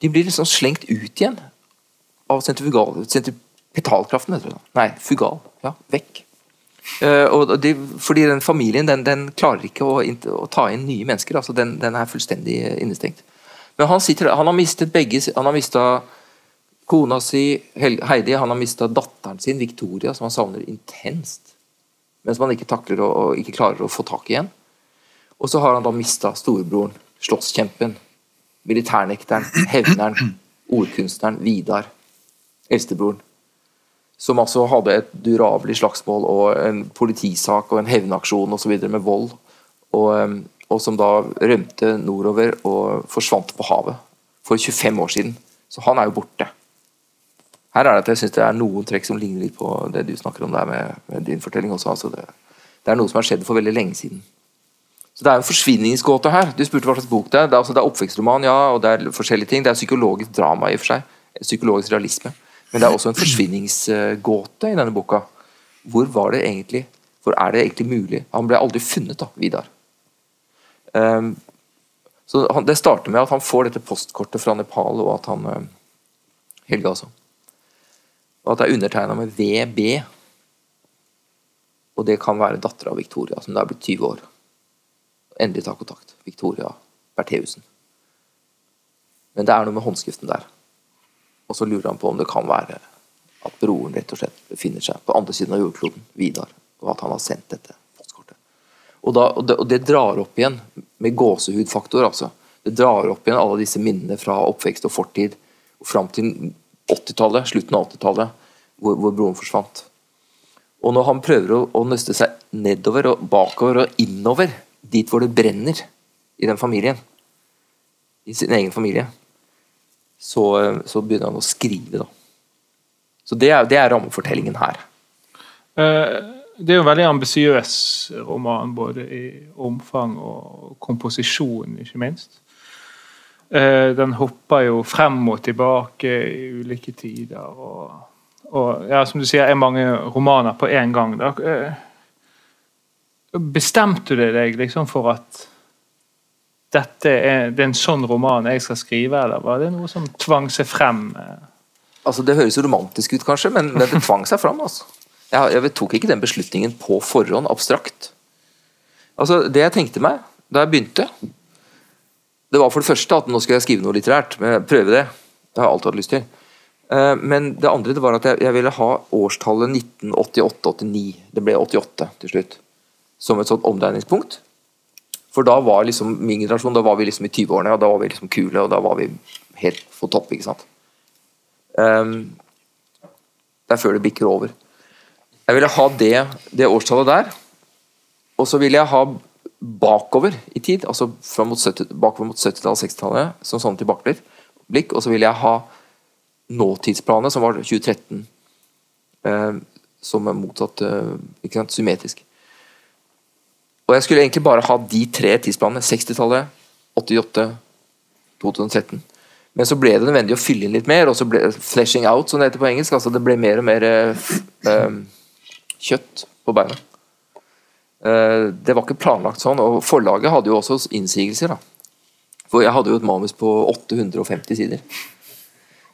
De blir liksom slengt ut igjen av sentrifugal, sentripetalkraften. Nei, fugal. Ja, vekk. Uh, de, fordi den familien den, den klarer ikke å, å ta inn nye mennesker. altså Den, den er fullstendig innestengt. Men han, sitter, han har mistet begge Han har mista kona si Heidi, han har mista datteren sin Victoria, som han savner intenst. Men man ikke takler og, og ikke klarer å få tak i igjen. Og så har han da mista storebroren, slåsskjempen, militærnekteren, hevneren, ordkunstneren Vidar, eldstebroren. Som altså hadde et durabelig slagsmål og en politisak og en hevnaksjon osv. med vold. Og, og som da rømte nordover og forsvant på havet for 25 år siden. Så han er jo borte. Her er det at jeg synes det er noen trekk som ligner litt på det du snakker om der med, med din fortelling også. Altså det, det er noe som har skjedd for veldig lenge siden. Så Det er en forsvinningsgåte her. Du spurte hva slags bok det er. Det er, altså, det er oppvekstroman, ja, og det er forskjellige ting. Det er psykologisk drama i og for seg. Psykologisk realisme. Men det er også en forsvinningsgåte i denne boka. Hvor var det egentlig Hvor er det egentlig mulig? Han ble aldri funnet, da, Vidar. Um, så han, Det starter med at han får dette postkortet fra Nepal, og at han um, Helge, altså. Og at det er undertegna med VB. Og det kan være dattera av Victoria, som da er blitt 20 år. Endelig ta kontakt. Victoria Bertheussen. Men det er noe med håndskriften der. Og så lurer han på om det kan være at broren rett og slett befinner seg på andre siden av jordkloden, Vidar, og at han har sendt dette postkortet. Og, da, og, det, og det drar opp igjen, med gåsehudfaktor, altså. Det drar opp igjen alle disse minnene fra oppvekst og fortid, og fram til 80-tallet, slutten av 80-tallet, hvor, hvor broren forsvant. Og når han prøver å, å nøste seg nedover og bakover og innover, dit hvor det brenner i den familien, i sin egen familie, så, så begynner han å skrive, da. Så det er, det er rammefortellingen her. Eh, Det er jo en veldig ambisiøs roman, både i omfang og komposisjon, ikke minst. Eh, Den hopper jo frem og tilbake i ulike tider. Og, og ja, som du sier, er mange romaner på én gang. Da. Eh, Bestemte du deg liksom for at dette er, det er en sånn roman jeg skal skrive, eller var det noe som tvang seg frem? Altså Det høres jo romantisk ut, kanskje, men, men det tvang seg fram. altså. Jeg, jeg tok ikke den beslutningen på forhånd, abstrakt. Altså Det jeg tenkte meg da jeg begynte, det var for det første at nå skal jeg skrive noe litterært. men Prøve det. Det har jeg alltid hatt lyst til. Eh, Men det andre det var at jeg, jeg ville ha årstallet 1988-89. Det ble 88 til slutt. Som et sånt omdreiningspunkt. For da var liksom min generasjon da var vi liksom i 20-årene, og da var vi liksom kule, og da var vi helt på topp. ikke sant? Um, det er før det bikker over. Jeg ville ha det, det årstallet der, og så ville jeg ha bakover i tid, altså mot 70, bakover mot 70-tallet, 60-tallet, som sånn tilbakeblikk, og så vil jeg ha nåtidsplanet, som var 2013, eh, som er motsatt eh, ikke sant, symmetrisk. Og jeg skulle egentlig bare ha de tre tidsplanene. 60-tallet, 88, 2013. Men så ble det nødvendig å fylle inn litt mer, og så ble fleshing out, som det heter på engelsk. altså Det ble mer og mer eh, eh, kjøtt på beina. Eh, det var ikke planlagt sånn, og forlaget hadde jo også innsigelser. da. For jeg hadde jo et manus på 850 sider.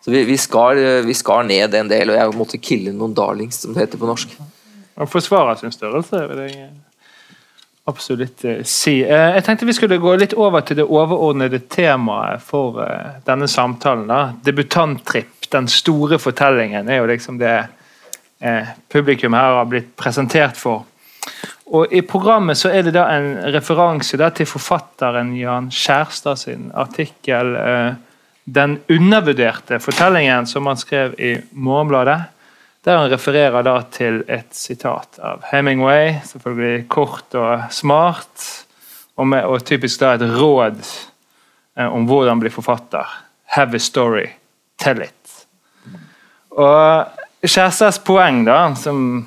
Så vi, vi, skar, vi skar ned en del, og jeg måtte kille noen darlings, som det heter på norsk. Han forsvarer sin størrelse, vil jeg absolutt eh, si. Eh, Jeg tenkte vi skulle gå litt over til det overordnede temaet for denne samtalen. da. Debutanttripp, den store fortellingen, er jo liksom det publikum her har blitt presentert for. Og I programmet så er det da en referanse da til forfatteren Jan Skjærstad sin artikkel eh, 'Den undervurderte fortellingen', som han skrev i Morgenbladet. Der han refererer da til et sitat av Hemingway, selvfølgelig kort og smart, og, med, og typisk da et råd eh, om hvordan bli forfatter. Have a story, tell it. Og Skjærstads poeng da, som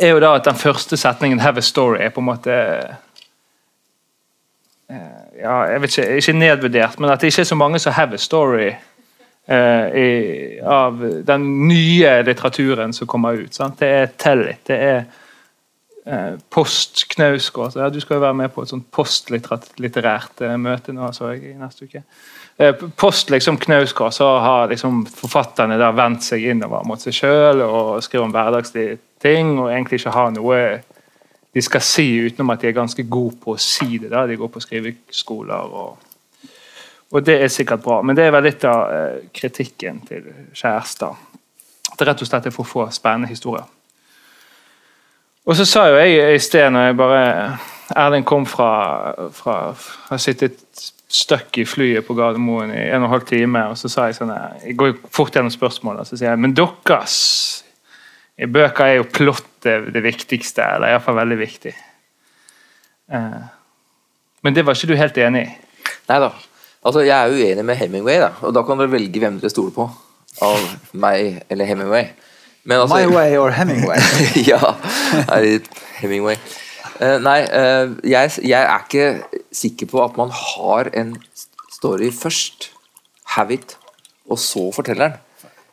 er jo da at den første setningen 'have a story' er på en måte eh, ja, jeg vet ikke, ikke nedvurdert, men at det ikke er så mange som 'have a story' eh, i, av den nye litteraturen som kommer ut. Sant? Det er Tellit. Det er eh, post Knausgård. Ja, du skal jo være med på et sånt postlitterært eh, møte nå, så jeg i neste uke. Eh, post liksom Knausgård, så har liksom forfatterne der vendt seg innover mot seg sjøl og skriver om hverdagslige ting, og egentlig ikke har noe de skal si utenom at de er ganske gode på å si det. der, De går på skriveskoler og og det er sikkert bra, men det er vel litt av eh, kritikken til Kjærstad. At det rett og slett er for få spennende historier. Og så sa jo jeg i sted, når jeg bare Erling kom fra, fra fra sittet stuck i flyet på Gardermoen i en og en halv time, og så sa jeg sånn Jeg går jo fort gjennom spørsmålene, så sier jeg Men deres i bøker er jo plott det, det viktigste, eller iallfall veldig viktig. Eh, men det var ikke du helt enig i? Nei da. Altså, jeg er uenig med Hemingway, da. og da kan dere velge hvem dere stoler på. Av meg eller Hemingway. Men altså, My way or Hemingway. ja, er det Hemingway. Eh, nei, eh, jeg, jeg er ikke sikker på at man har en story først. Have it, og så forteller den.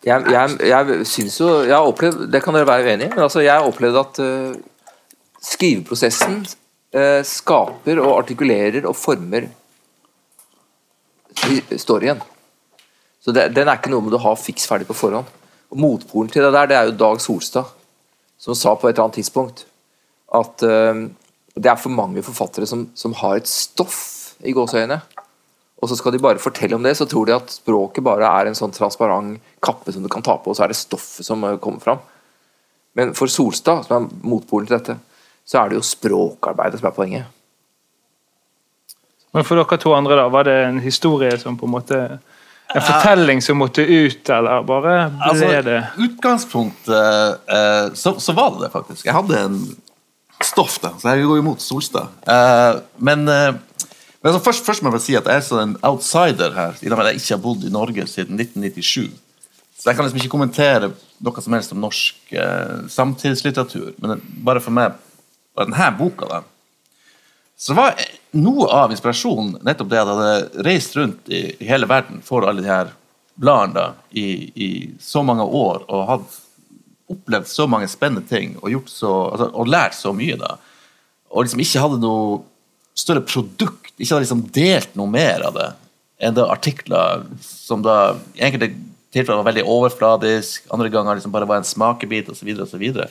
Jeg, jeg, jeg syns jo Jeg har opplevd Det kan dere være uenig i, men altså, jeg har opplevd at uh, skriveprosessen uh, skaper og artikulerer og former storyen. Så det, Den er ikke noe med å ha fiks ferdig på forhånd. Og Motpolen til det der, det er jo Dag Solstad, som sa på et eller annet tidspunkt at eh, det er for mange forfattere som, som har et stoff i gåseøyne. Og så skal de bare fortelle om det, så tror de at språket bare er en sånn transparent kappe som du kan ta på, og så er det stoffet som eh, kommer fram. Men for Solstad, som er motpolen til dette, så er det jo språkarbeidet som er poenget. Men for dere to andre, da, var det en historie som på en måte En fortelling som måtte ut, eller bare ble Altså, det utgangspunktet eh, så, så var det det, faktisk. Jeg hadde en stoff, da, så jeg går imot Solstad. Uh, men uh, men altså, først, først må jeg si at jeg er sånn en outsider her, i og med at jeg ikke har bodd i Norge siden 1997. Så jeg kan liksom ikke kommentere noe som helst om norsk uh, samtidslitteratur. Men bare for meg, bare denne boka, da, så det var noe av inspirasjonen nettopp det at jeg hadde reist rundt i, i hele verden for alle de her bladene i, i så mange år og hatt opplevd så mange spennende ting og, så, altså, og lært så mye. da Og liksom ikke hadde noe større produkt, ikke hadde liksom delt noe mer av det enn da artikler som da i enkelte tilfeller var veldig overfladisk, andre ganger liksom bare var en smakebit osv. videre,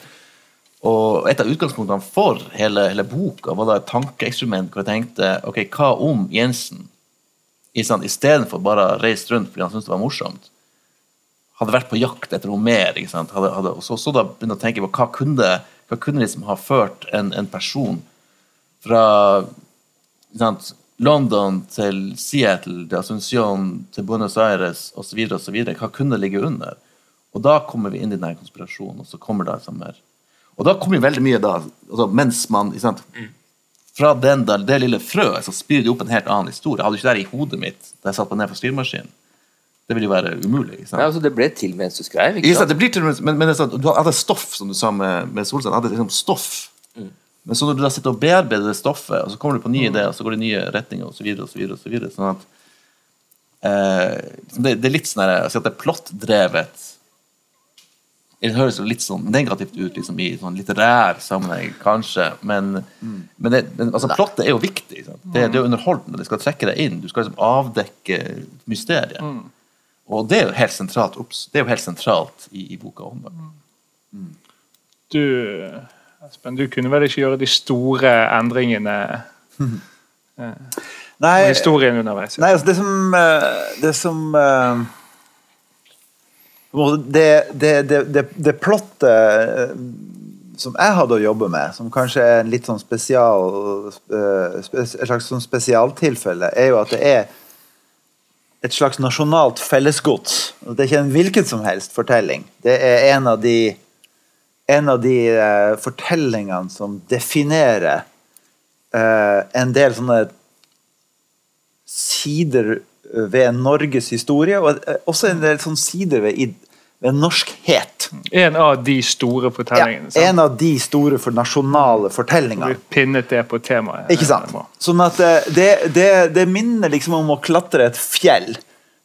Og og et av utgangspunktene for hele, hele boka var da et tankeeksperiment hvor jeg tenkte ok, hva om Jensen istedenfor bare å reise rundt fordi han syntes det var morsomt, hadde vært på jakt etter noe mer. ikke sant? Hadde, hadde, og så, så da begynne å tenke på hva kunne, hva kunne liksom ha ført en, en person fra sant, London til Seattle, til Asunción, til Buenos Aires osv. Hva kunne ligge under? Og da kommer vi inn i denne konspirasjonen, og så kommer det liksom mer Og da kommer veldig mye da, altså, mens man ikke sant, Fra den det lille frøet så spyr det opp en helt annen historie. Jeg hadde ikke det i hodet mitt da jeg satt meg ned for skrivemaskinen. Det ville jo være umulig. ikke sant? Ja, altså, det ble til mens du skrev. Ikke ikke sant? sant? Det blir til, men, men sånn, du hadde stoff, som du sa med, med Solsand. Hadde liksom stoff. Men så når du da sitter og bearbeider det stoffet, og så kommer du på nye ideer, og så går det i nye retninger, og så og så så. Sånn at eh, det, det er litt sånn her, jeg at det er plottdrevet. Det høres jo litt sånn negativt ut liksom, i sånn litterær sammenheng, kanskje, men, men, det, men altså, plottet er jo viktig. Sant? Det, det er jo underholdende, det skal trekke deg inn. Du skal liksom avdekke mysteriet. Og det er jo helt sentralt, ups, det er jo helt sentralt i, i boka om det. Du, Espen, du kunne vel ikke gjøre de store endringene Nei, i historien underveis? Nei, altså det som eh, Det som eh, det, det, det, det, det plottet eh, som jeg hadde å jobbe med, som kanskje er en litt sånn spesial eh, Et slags sånn spesialtilfelle, er jo at det er et slags nasjonalt fellesgods. Det er ikke en hvilken som helst fortelling. Det er en av de, en av de uh, fortellingene som definerer uh, en del sånne sider ved Norges historie, og eh, også en del sånne sider ved, ved norskhet. En av de store fortellingene. Ja, en av de store for nasjonale fortellingene. Vi pinnet det på temaet. Ikke sant? Sånn at eh, det, det, det minner liksom om å klatre et fjell.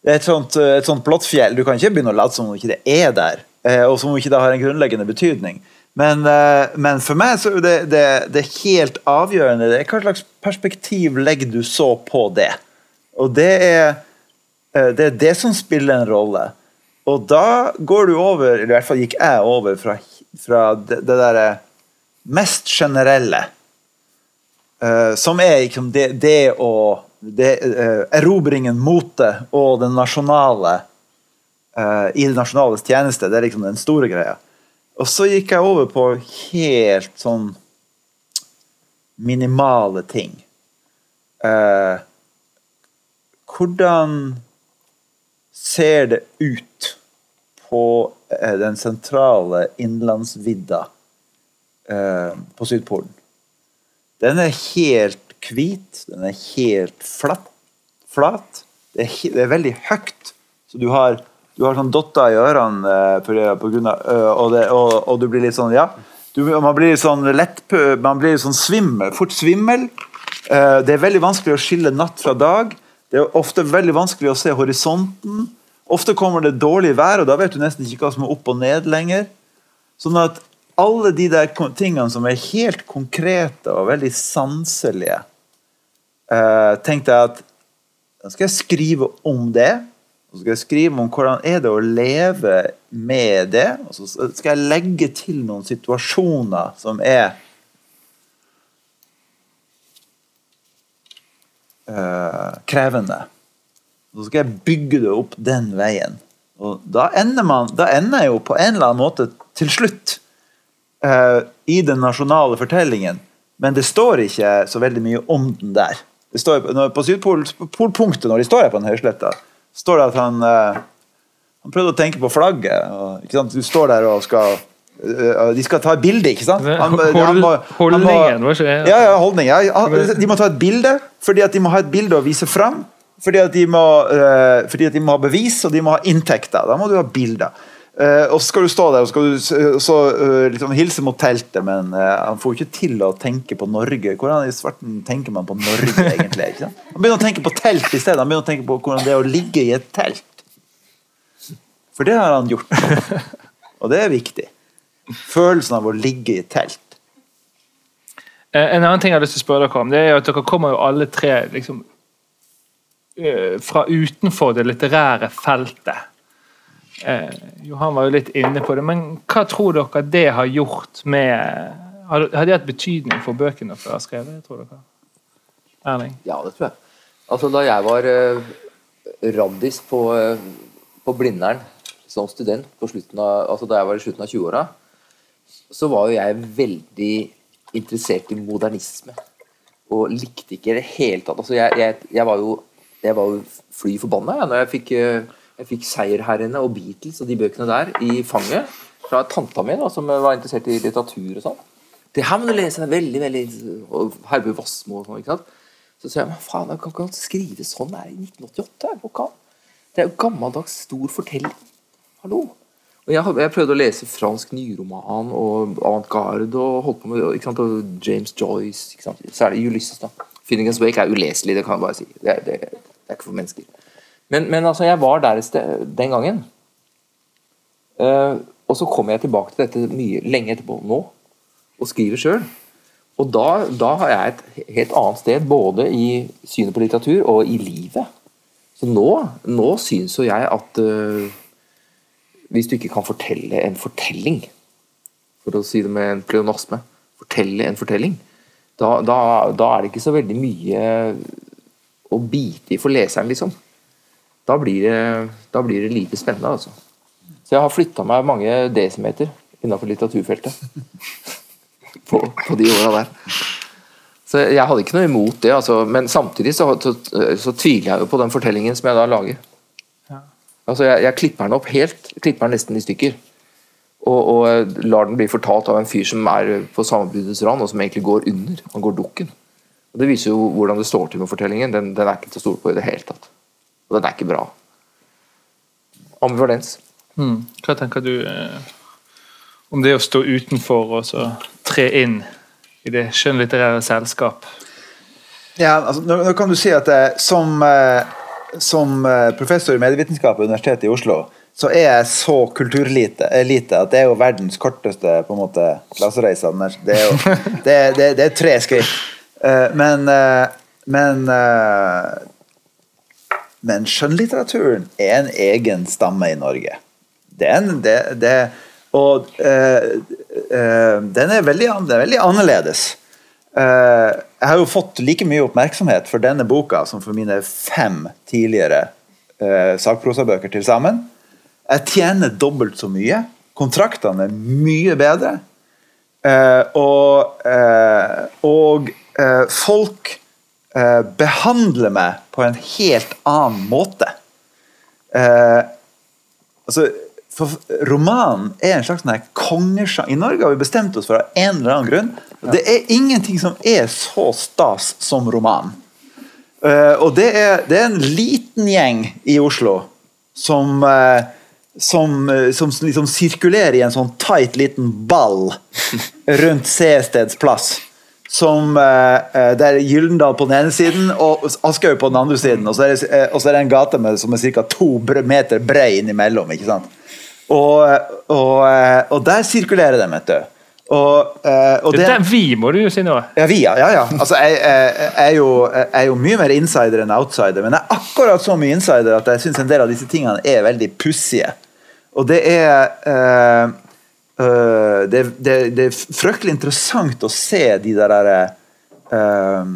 Et sånt, et sånt blått fjell. Du kan ikke begynne å late som om ikke det er der, eh, og som om ikke det har en grunnleggende betydning. Men, eh, men for meg så er det, det, det er helt avgjørende det er hva slags perspektiv legger du så på det. Og det er eh, det, er det som spiller en rolle. Og da går du over, eller i hvert fall gikk jeg over, fra, fra det, det derre mest generelle, uh, som er liksom det, det å det, uh, Erobringen mot det og den nasjonale uh, i det nasjonales tjeneste. Det er liksom den store greia. Og så gikk jeg over på helt sånn minimale ting. Eh, hvordan ser det ut på eh, den sentrale innlandsvidda eh, på Sydpolen? Den er helt hvit, den er helt flatt. flat. Det er, det er veldig høyt. Så du har, du har sånn dotter i ørene, eh, på, på grunn av, og, det, og, og du blir litt sånn, ja. Du, man blir sånn lett, man blir sånn svimmel, fort svimmel. Det er veldig vanskelig å skille natt fra dag. Det er ofte veldig vanskelig å se horisonten. Ofte kommer det dårlig vær, og da vet du nesten ikke hva som er opp og ned lenger. Sånn at alle de der tingene som er helt konkrete og veldig sanselige, eh, tenkte jeg at da skal jeg skrive om det. Så skal jeg skrive om hvordan er det å leve med det. Og så skal jeg legge til noen situasjoner som er eh, krevende. Så skal jeg bygge det opp den veien. Og da ender, man, da ender jeg jo på en eller annen måte til slutt eh, i den nasjonale fortellingen. Men det står ikke så veldig mye om den der. Det står, når, på Sydpolpunktet, når de står her på den høysletta, står det at han eh, han prøvde å tenke på flagget. Og? Du står der og skal eh, De skal ta et bilde, ikke sant? Han- Hold, han må- Holdningen, det? ja, ja, holdning. Ja, De må ta et bilde, fordi at de må ha et bilde å vise fram. Fordi at de må, uh, fordi at de må ha bevis, og de må ha inntekter. Da må du ha bilder. Uh, og så skal du stå der og skal du så, uh, liksom hilse mot teltet, men eh, han får jo ikke til å tenke på Norge. Hvordan i svarten tenker man på Norge, egentlig? Ikke sant? Han begynner å tenke på telt i stedet. Han begynner å tenke på hvordan det er å ligge i et telt. For det har han gjort. Og det er viktig. Følelsen av å ligge i telt. Eh, En annen ting jeg har lyst til å spørre dere om, det er at dere kommer jo alle tre liksom, eh, fra utenfor det litterære feltet. Eh, Johan var jo litt inne på det, men hva tror dere det har gjort med Har har det hatt betydning for bøkene dere har skrevet? tror dere? Erling? Ja, det tror jeg. Altså, da jeg var eh, raddis på, eh, på Blindern som student, på av, altså da jeg var i slutten av 20-åra, så var jo jeg veldig interessert i modernisme. Og likte ikke i det hele tatt altså, jeg, jeg, jeg var jo jeg var jo fly forbanna ja, når jeg fikk, eh, jeg fikk Seierherrene og Beatles og de bøkene der i fanget fra tanta mi, da, som var interessert i litteratur og sånn. Det her må du lese, veldig, veldig og Herbu Wassmo og sånn. ikke sant? Så sier jeg men faen, jeg kan ikke skrive sånn det er i 1988. Det kan. Det er jo gammeldags, stor fortelling. Hallo. Og jeg, jeg prøvde å lese fransk nyroman og avantgarde og holdt på med ikke sant? Og James Joyce. Ikke sant? Særlig Ulysses. da. Finnegan's Wake er uleselig, det kan jeg bare si. Det det, det er ikke for mennesker. Men, men altså, jeg var der et sted den gangen. Uh, og så kommer jeg tilbake til dette mye lenge etterpå nå, og skriver sjøl. Og da, da har jeg et helt annet sted, både i synet på litteratur og i livet. Så nå, nå syns jo jeg at uh, hvis du ikke kan fortelle en fortelling, for å si det med en pleonasme, fortelle en fortelling, da, da, da er det ikke så veldig mye å bite i for leseren, liksom. Da blir det, da blir det lite spennende, altså. Så jeg har flytta meg mange desimeter innenfor litteraturfeltet. På, på de åra der. Så jeg hadde ikke noe imot det, altså. men samtidig så, så, så tviler jeg jo på den fortellingen som jeg da lager. Altså, jeg, jeg klipper den opp helt, klipper den nesten i stykker. Og, og lar den bli fortalt av en fyr som er på sammenbruddets rand, og som egentlig går under. Han går dukken. Og Det viser jo hvordan det står til med fortellingen. Den, den er ikke til å stole på i det hele tatt. Og den er ikke bra. Ambivalens. Mm. Hva tenker du eh, om det å stå utenfor og så tre inn i det skjønnlitterære selskap? Ja, altså, nå, nå kan du si at eh, som, eh, som eh, professor i medievitenskap ved Universitetet i Oslo, så er jeg så kulturelite at det er jo verdens korteste på en måte klassereise. Er- Det det, det, det er tre skritt. Eh, men eh, men eh, men skjønnlitteraturen er en egen stamme i Norge. Det det, det, og eh, eh, den er veldig, er veldig annerledes. Uh, jeg har jo fått like mye oppmerksomhet for denne boka som for mine fem tidligere uh, sakprosabøker til sammen. Jeg tjener dobbelt så mye. Kontraktene er mye bedre. Uh, og og folk eh, behandler meg på en helt annen måte. Eh, altså, for romanen er en slags sånn kongesjanger. I Norge har vi bestemt oss for av en eller annen grunn. Det er ingenting som er så stas som roman. Eh, og det er, det er en liten gjeng i Oslo som eh, som, eh, som liksom sirkulerer i en sånn tight liten ball rundt Seesteds plass. Som, eh, eh, der Gyldendal på den ene siden og Aschehoug på den andre siden. Og så er det, eh, så er det en gate med, som er ca. to meter brei innimellom. ikke sant? Og, og, og der sirkulerer de, vet du. Og, og Det er vi, må du jo si nå. ja, vi, ja. ja, ja. Altså, jeg, jeg, er jo, jeg er jo mye mer insider enn outsider, men jeg er akkurat så mye insider at jeg syns en del av disse tingene er veldig pussige. Og det er eh, eh, det, det, det er fryktelig interessant å se de der uh,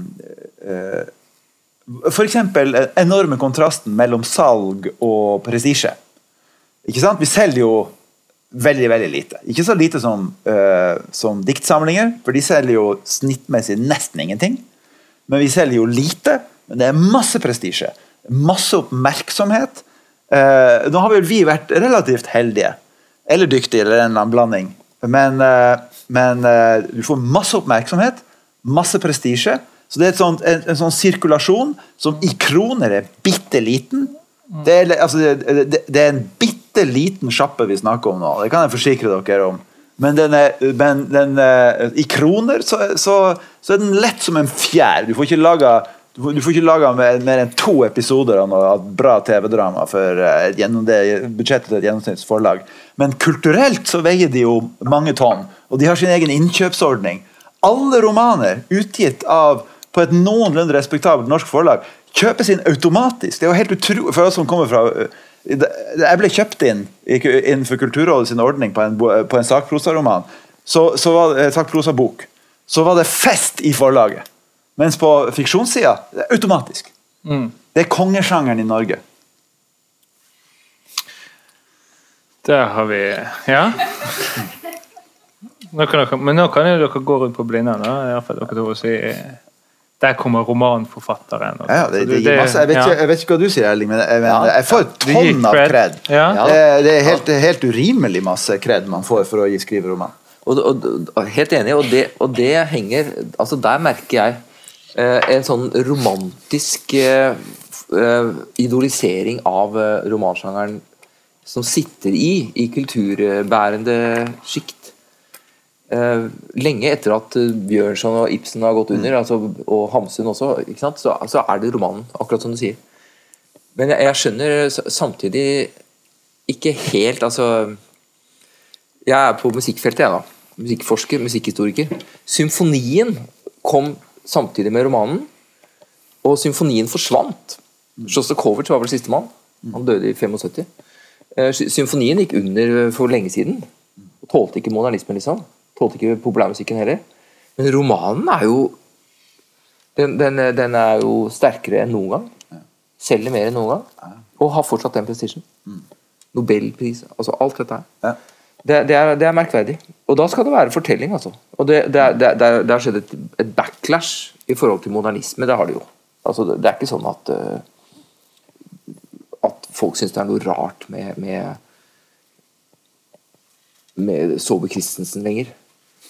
eksempel den enorme kontrasten mellom salg og prestisje. Vi selger jo veldig veldig lite. Ikke så lite som, eh, som diktsamlinger, for de selger jo snittmessig nesten ingenting. Men vi selger jo lite, men det er masse prestisje. Masse oppmerksomhet. Eh, nå har vel vi vært relativt heldige. Eller dyktig, eller en eller annen blanding. Men, eh, men eh, du får masse oppmerksomhet, masse prestisje. Så det er sånt, en, en sånn sirkulasjon som i kroner er bitte liten. Det er, altså, det, det, det er en bitte liten sjappe vi snakker om nå, det kan jeg forsikre dere om. Men, den er, men den, eh, i kroner så, så, så er den lett som en fjær. Du får ikke laga du får, du får ikke laga mer, mer enn to episoder av noe bra TV-drama gjennom det budsjettet til et gjennomsnittsforlag. Men kulturelt så veier de jo mange tonn, og de har sin egen innkjøpsordning. Alle romaner utgitt av på et noenlunde respektabelt norsk forlag kjøpes inn automatisk. Det er jo helt utrolig for oss som kommer fra øh, Jeg ble kjøpt inn innenfor Kulturrådet sin ordning på en, på en sakprosaroman. Så, så var det sakprosabok. Så var det fest i forlaget. Mens på fiksjonssida automatisk. Mm. Det er kongesjangeren i Norge. Der har vi Ja. Nå kan dere, men nå kan jo dere gå rundt på Blindern dere to og si Der kommer romanforfatteren. Ja, det, det gir masse. Jeg vet, ja. ikke, jeg vet ikke hva du sier, Erling, men jeg, mener, jeg får et tonn av kred. Ja. Det, det er helt, helt urimelig masse kred man får for å gi skriveroman. Og, og, og, helt enig, og det, og det henger altså Der merker jeg eh, en sånn romantisk eh, eh, idolisering av eh, romansjangeren som sitter i, i kulturbærende sjikt. Eh, lenge etter at eh, Bjørnson og Ibsen har gått under, altså, og Hamsun også? Så, så er det romanen, akkurat som du sier. Men jeg, jeg skjønner samtidig ikke helt altså jeg er på musikkfeltet, jeg da. Musikkforsker, musikkhistoriker. Symfonien kom samtidig med romanen, og symfonien forsvant. Sjostakovitsj var vel sistemann. Han døde i 75. Eh, sy- Symfonien gikk under for lenge siden. Og tålte ikke modernismen, liksom. Tålte ikke populærmusikken heller. Men romanen er jo den, den, den er jo sterkere enn noen gang. Selger mer enn noen gang. Og har fortsatt den prestisjen. Nobelpris, altså alt dette her. Ja. Det, det, er, det er merkverdig. Og da skal det være fortelling, altså. Og det, har skjedd et, et backlash i forhold til modernisme. Det har det jo. Altså, det, er ikke sånn at uh, folk syns det er noe rart med med, med Saabye Christensen lenger.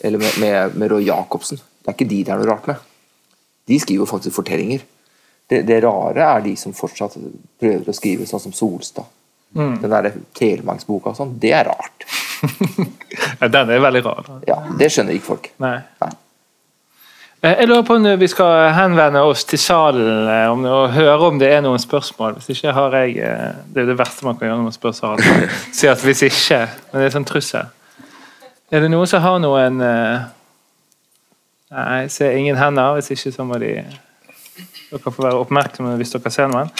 Eller med, med, med Roy Jacobsen. Det er ikke de det er noe rart med. De skriver faktisk fortellinger. Det, det rare er de som fortsatt prøver å skrive sånn som Solstad. Den derre Telemarksboka og sånn. Det er rart. Den er veldig rar. da. Ja, Det skjønner ikke folk. Nei. Nei. Eh, Jeg lurer på om vi skal henvende oss til salen eh, om, og høre om det er noen spørsmål. Hvis ikke har jeg eh, Det er det verste man kan gjøre når man spør salen. Si at hvis ikke Men det er sånn trussel. Er det noen som har noen Nei, jeg ser ingen hender. Hvis ikke så må de Dere får være oppmerksomme hvis dere ser noen.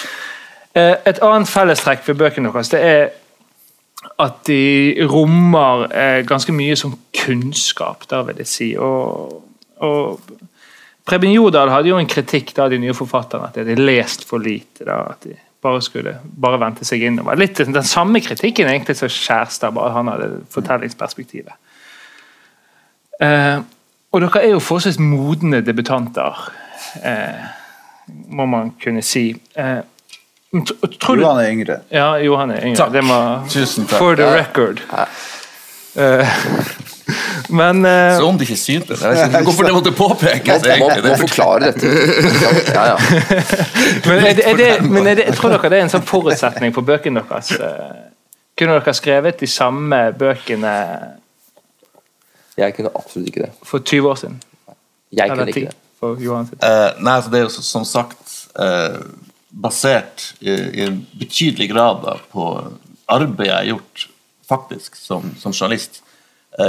Et annet fellestrekk ved bøkene deres det er at de rommer ganske mye som kunnskap, da vil jeg si. Og, og Preben Jordal hadde jo en kritikk da de nye forfatterne, at de hadde lest for lite. da, at de bare skulle bare vente seg innover. Litt den samme kritikken egentlig som Skjærstad, bare han hadde fortellingsperspektivet. Eh, og dere er jo forholdsvis modne debutanter, eh, må man kunne si. Eh, tror du, Johan er yngre. ja, Johan er yngre. Takk. Det må, Tusen takk. For the Ja. record. Eh, men uh, Så om det ikke syntes jeg ikke Hvorfor det måtte påpekes, Må, må, må forklare dette. Ja, ja. Men, er det, er det, men er det, jeg tror dere det er en sånn forutsetning for bøkene deres? eh, Kunne dere skrevet de samme bøkene Jeg kunne absolutt ikke det. for 20 år siden? Jeg kunne ikke det. for Johan sitt? Eh, nei, altså det er jo som sagt uh, basert i, i en betydelig grad da, på arbeidet jeg har gjort faktisk som, som journalist eh,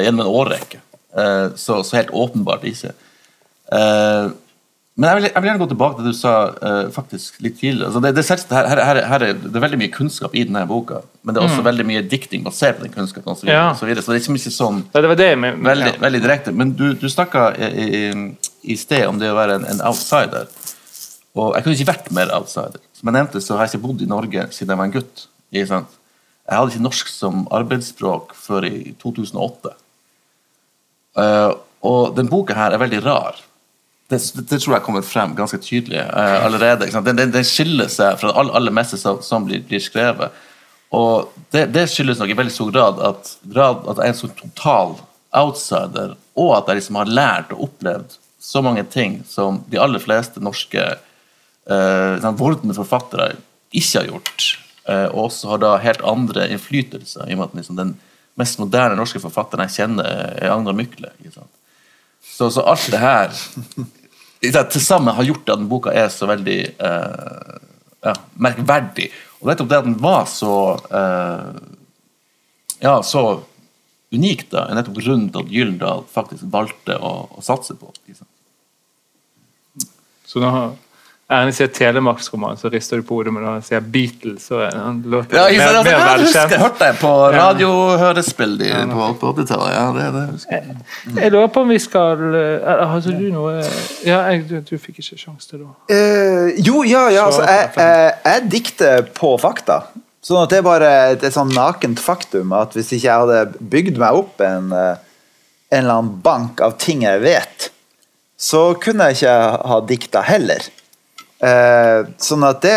gjennom en årrekke. Eh, så, så helt åpenbart ikke. Eh, men jeg vil, jeg vil gjerne gå tilbake til det du sa eh, faktisk litt tidligere. Altså det, det, er her, her, her, er, det er veldig mye kunnskap i denne boka, men det er også veldig mye dikting basert på den kunnskapen. Og så, videre, Ja. og så, videre. så det er liksom ikke sånn Ja, det var det men, Veldig, ja. veldig direkte. Men du, du snakka i, i, i sted om det å være en, en outsider. Og jeg kunne ikke vært mer outsider. Som jeg nevnte, så har jeg ikke bodd i Norge siden jeg var en gutt. Ikke sant? Jeg hadde ikke norsk som arbeidsspråk før i 2008. Uh, og den boka her er veldig rar. Det, det tror jeg kommer frem ganske tydelig uh, allerede. Den, den, den skiller seg fra det aller, meste som, som blir, blir skrevet. Og det, det skyldes nok i veldig stor grad at, grad at jeg er en så total outsider, og at jeg liksom har lært og opplevd så mange ting som de aller fleste norske eh, sånn vordende forfattere ikke har gjort. Eh, og også har da helt andre innflytelser, i og med at liksom, den mest moderne norske forfatteren jeg kjenner, er Agnar Mykle. Så, så alt det her til sammen har gjort at den boka er så veldig eh, ja, merkverdig. Og nettopp det at den var så eh, ja, så unik, da, er nettopp grunnen til at Gyldendal faktisk valgte å, å satse på. Sant? Så da har Ernie sier telemarksroman, så rister du på hodet, men når han sier Beatles, så er han låter Ja, ikke sant? mer, mer velkjent. jeg husker, hørte det på radiohørespill de, ja, på 80-tallet. Ja, det, det husker jeg. Jeg lurer på om vi skal Har altså, du noe Ja, jeg, du, du fikk ikke sjanse til det. Uh, jo, ja, ja altså, jeg, jeg, jeg dikter på fakta. Sånn at det er bare et, et sånn nakent faktum at hvis ikke jeg hadde bygd meg opp en, eh, en eller annen bank av ting jeg vet, så kunne jeg ikke ha dikta heller. Eh, sånn at det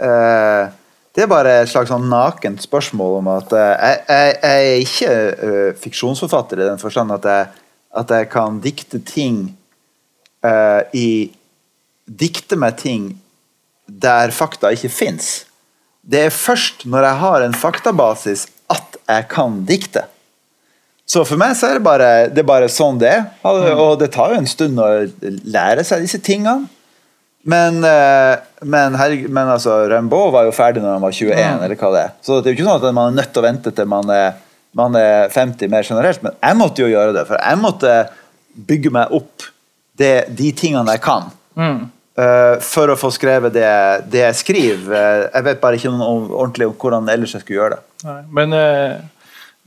eh, Det er bare et slags sånn nakent spørsmål om at eh, jeg, jeg, er ikke uh, fiksjonsforfatter i den forstand at jeg, at jeg kan dikte ting eh, i dikte meg ting der fakta ikke fins. Det er først når jeg har en faktabasis at jeg kan dikte. Så for meg så er det bare, det er bare sånn det er. Og det tar jo en stund å lære seg disse tingene. Men, eh, men, herregud, men altså, Rimbaud var jo ferdig når han var 21, eller hva det er. Så det er jo ikke sånn at man er nødt til å vente til man er, man er 50 mer generelt. Men jeg måtte jo gjøre det, for jeg måtte bygge meg opp det, de tingene jeg kan. eh, for å få skrevet det, det jeg skriver. Eh, jeg vet bare ikke noe om- ordentlig om hvordan ellers jeg skulle gjøre det. Nei, men Uh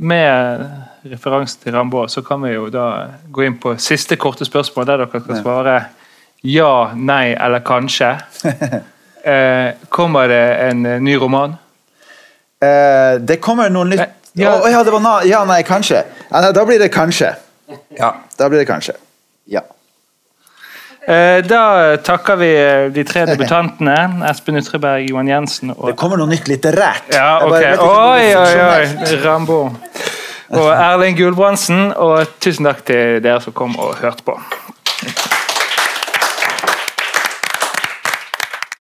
med referanse til Rambaud, så kan vi jo da gå inn på siste korte spørsmål, der dere kan svare ja, nei eller kanskje. Eh, kommer det en eh, ny roman? Eh, det kommer noe nytt ja. Oh, ja, det var na ja, nei, kanskje. Ja, nei, da blir det kanskje. Ja, da blir det kanskje. Ja. Eh, da takker vi eh, de tre debutantene. Espen Ytreberg, Johan Jensen og Det kommer noe nytt litterært. Ja, ok. Oi, oi, oi. Rambo. Og Erling Gulbrandsen. Og tusen takk til dere som kom og hørte på.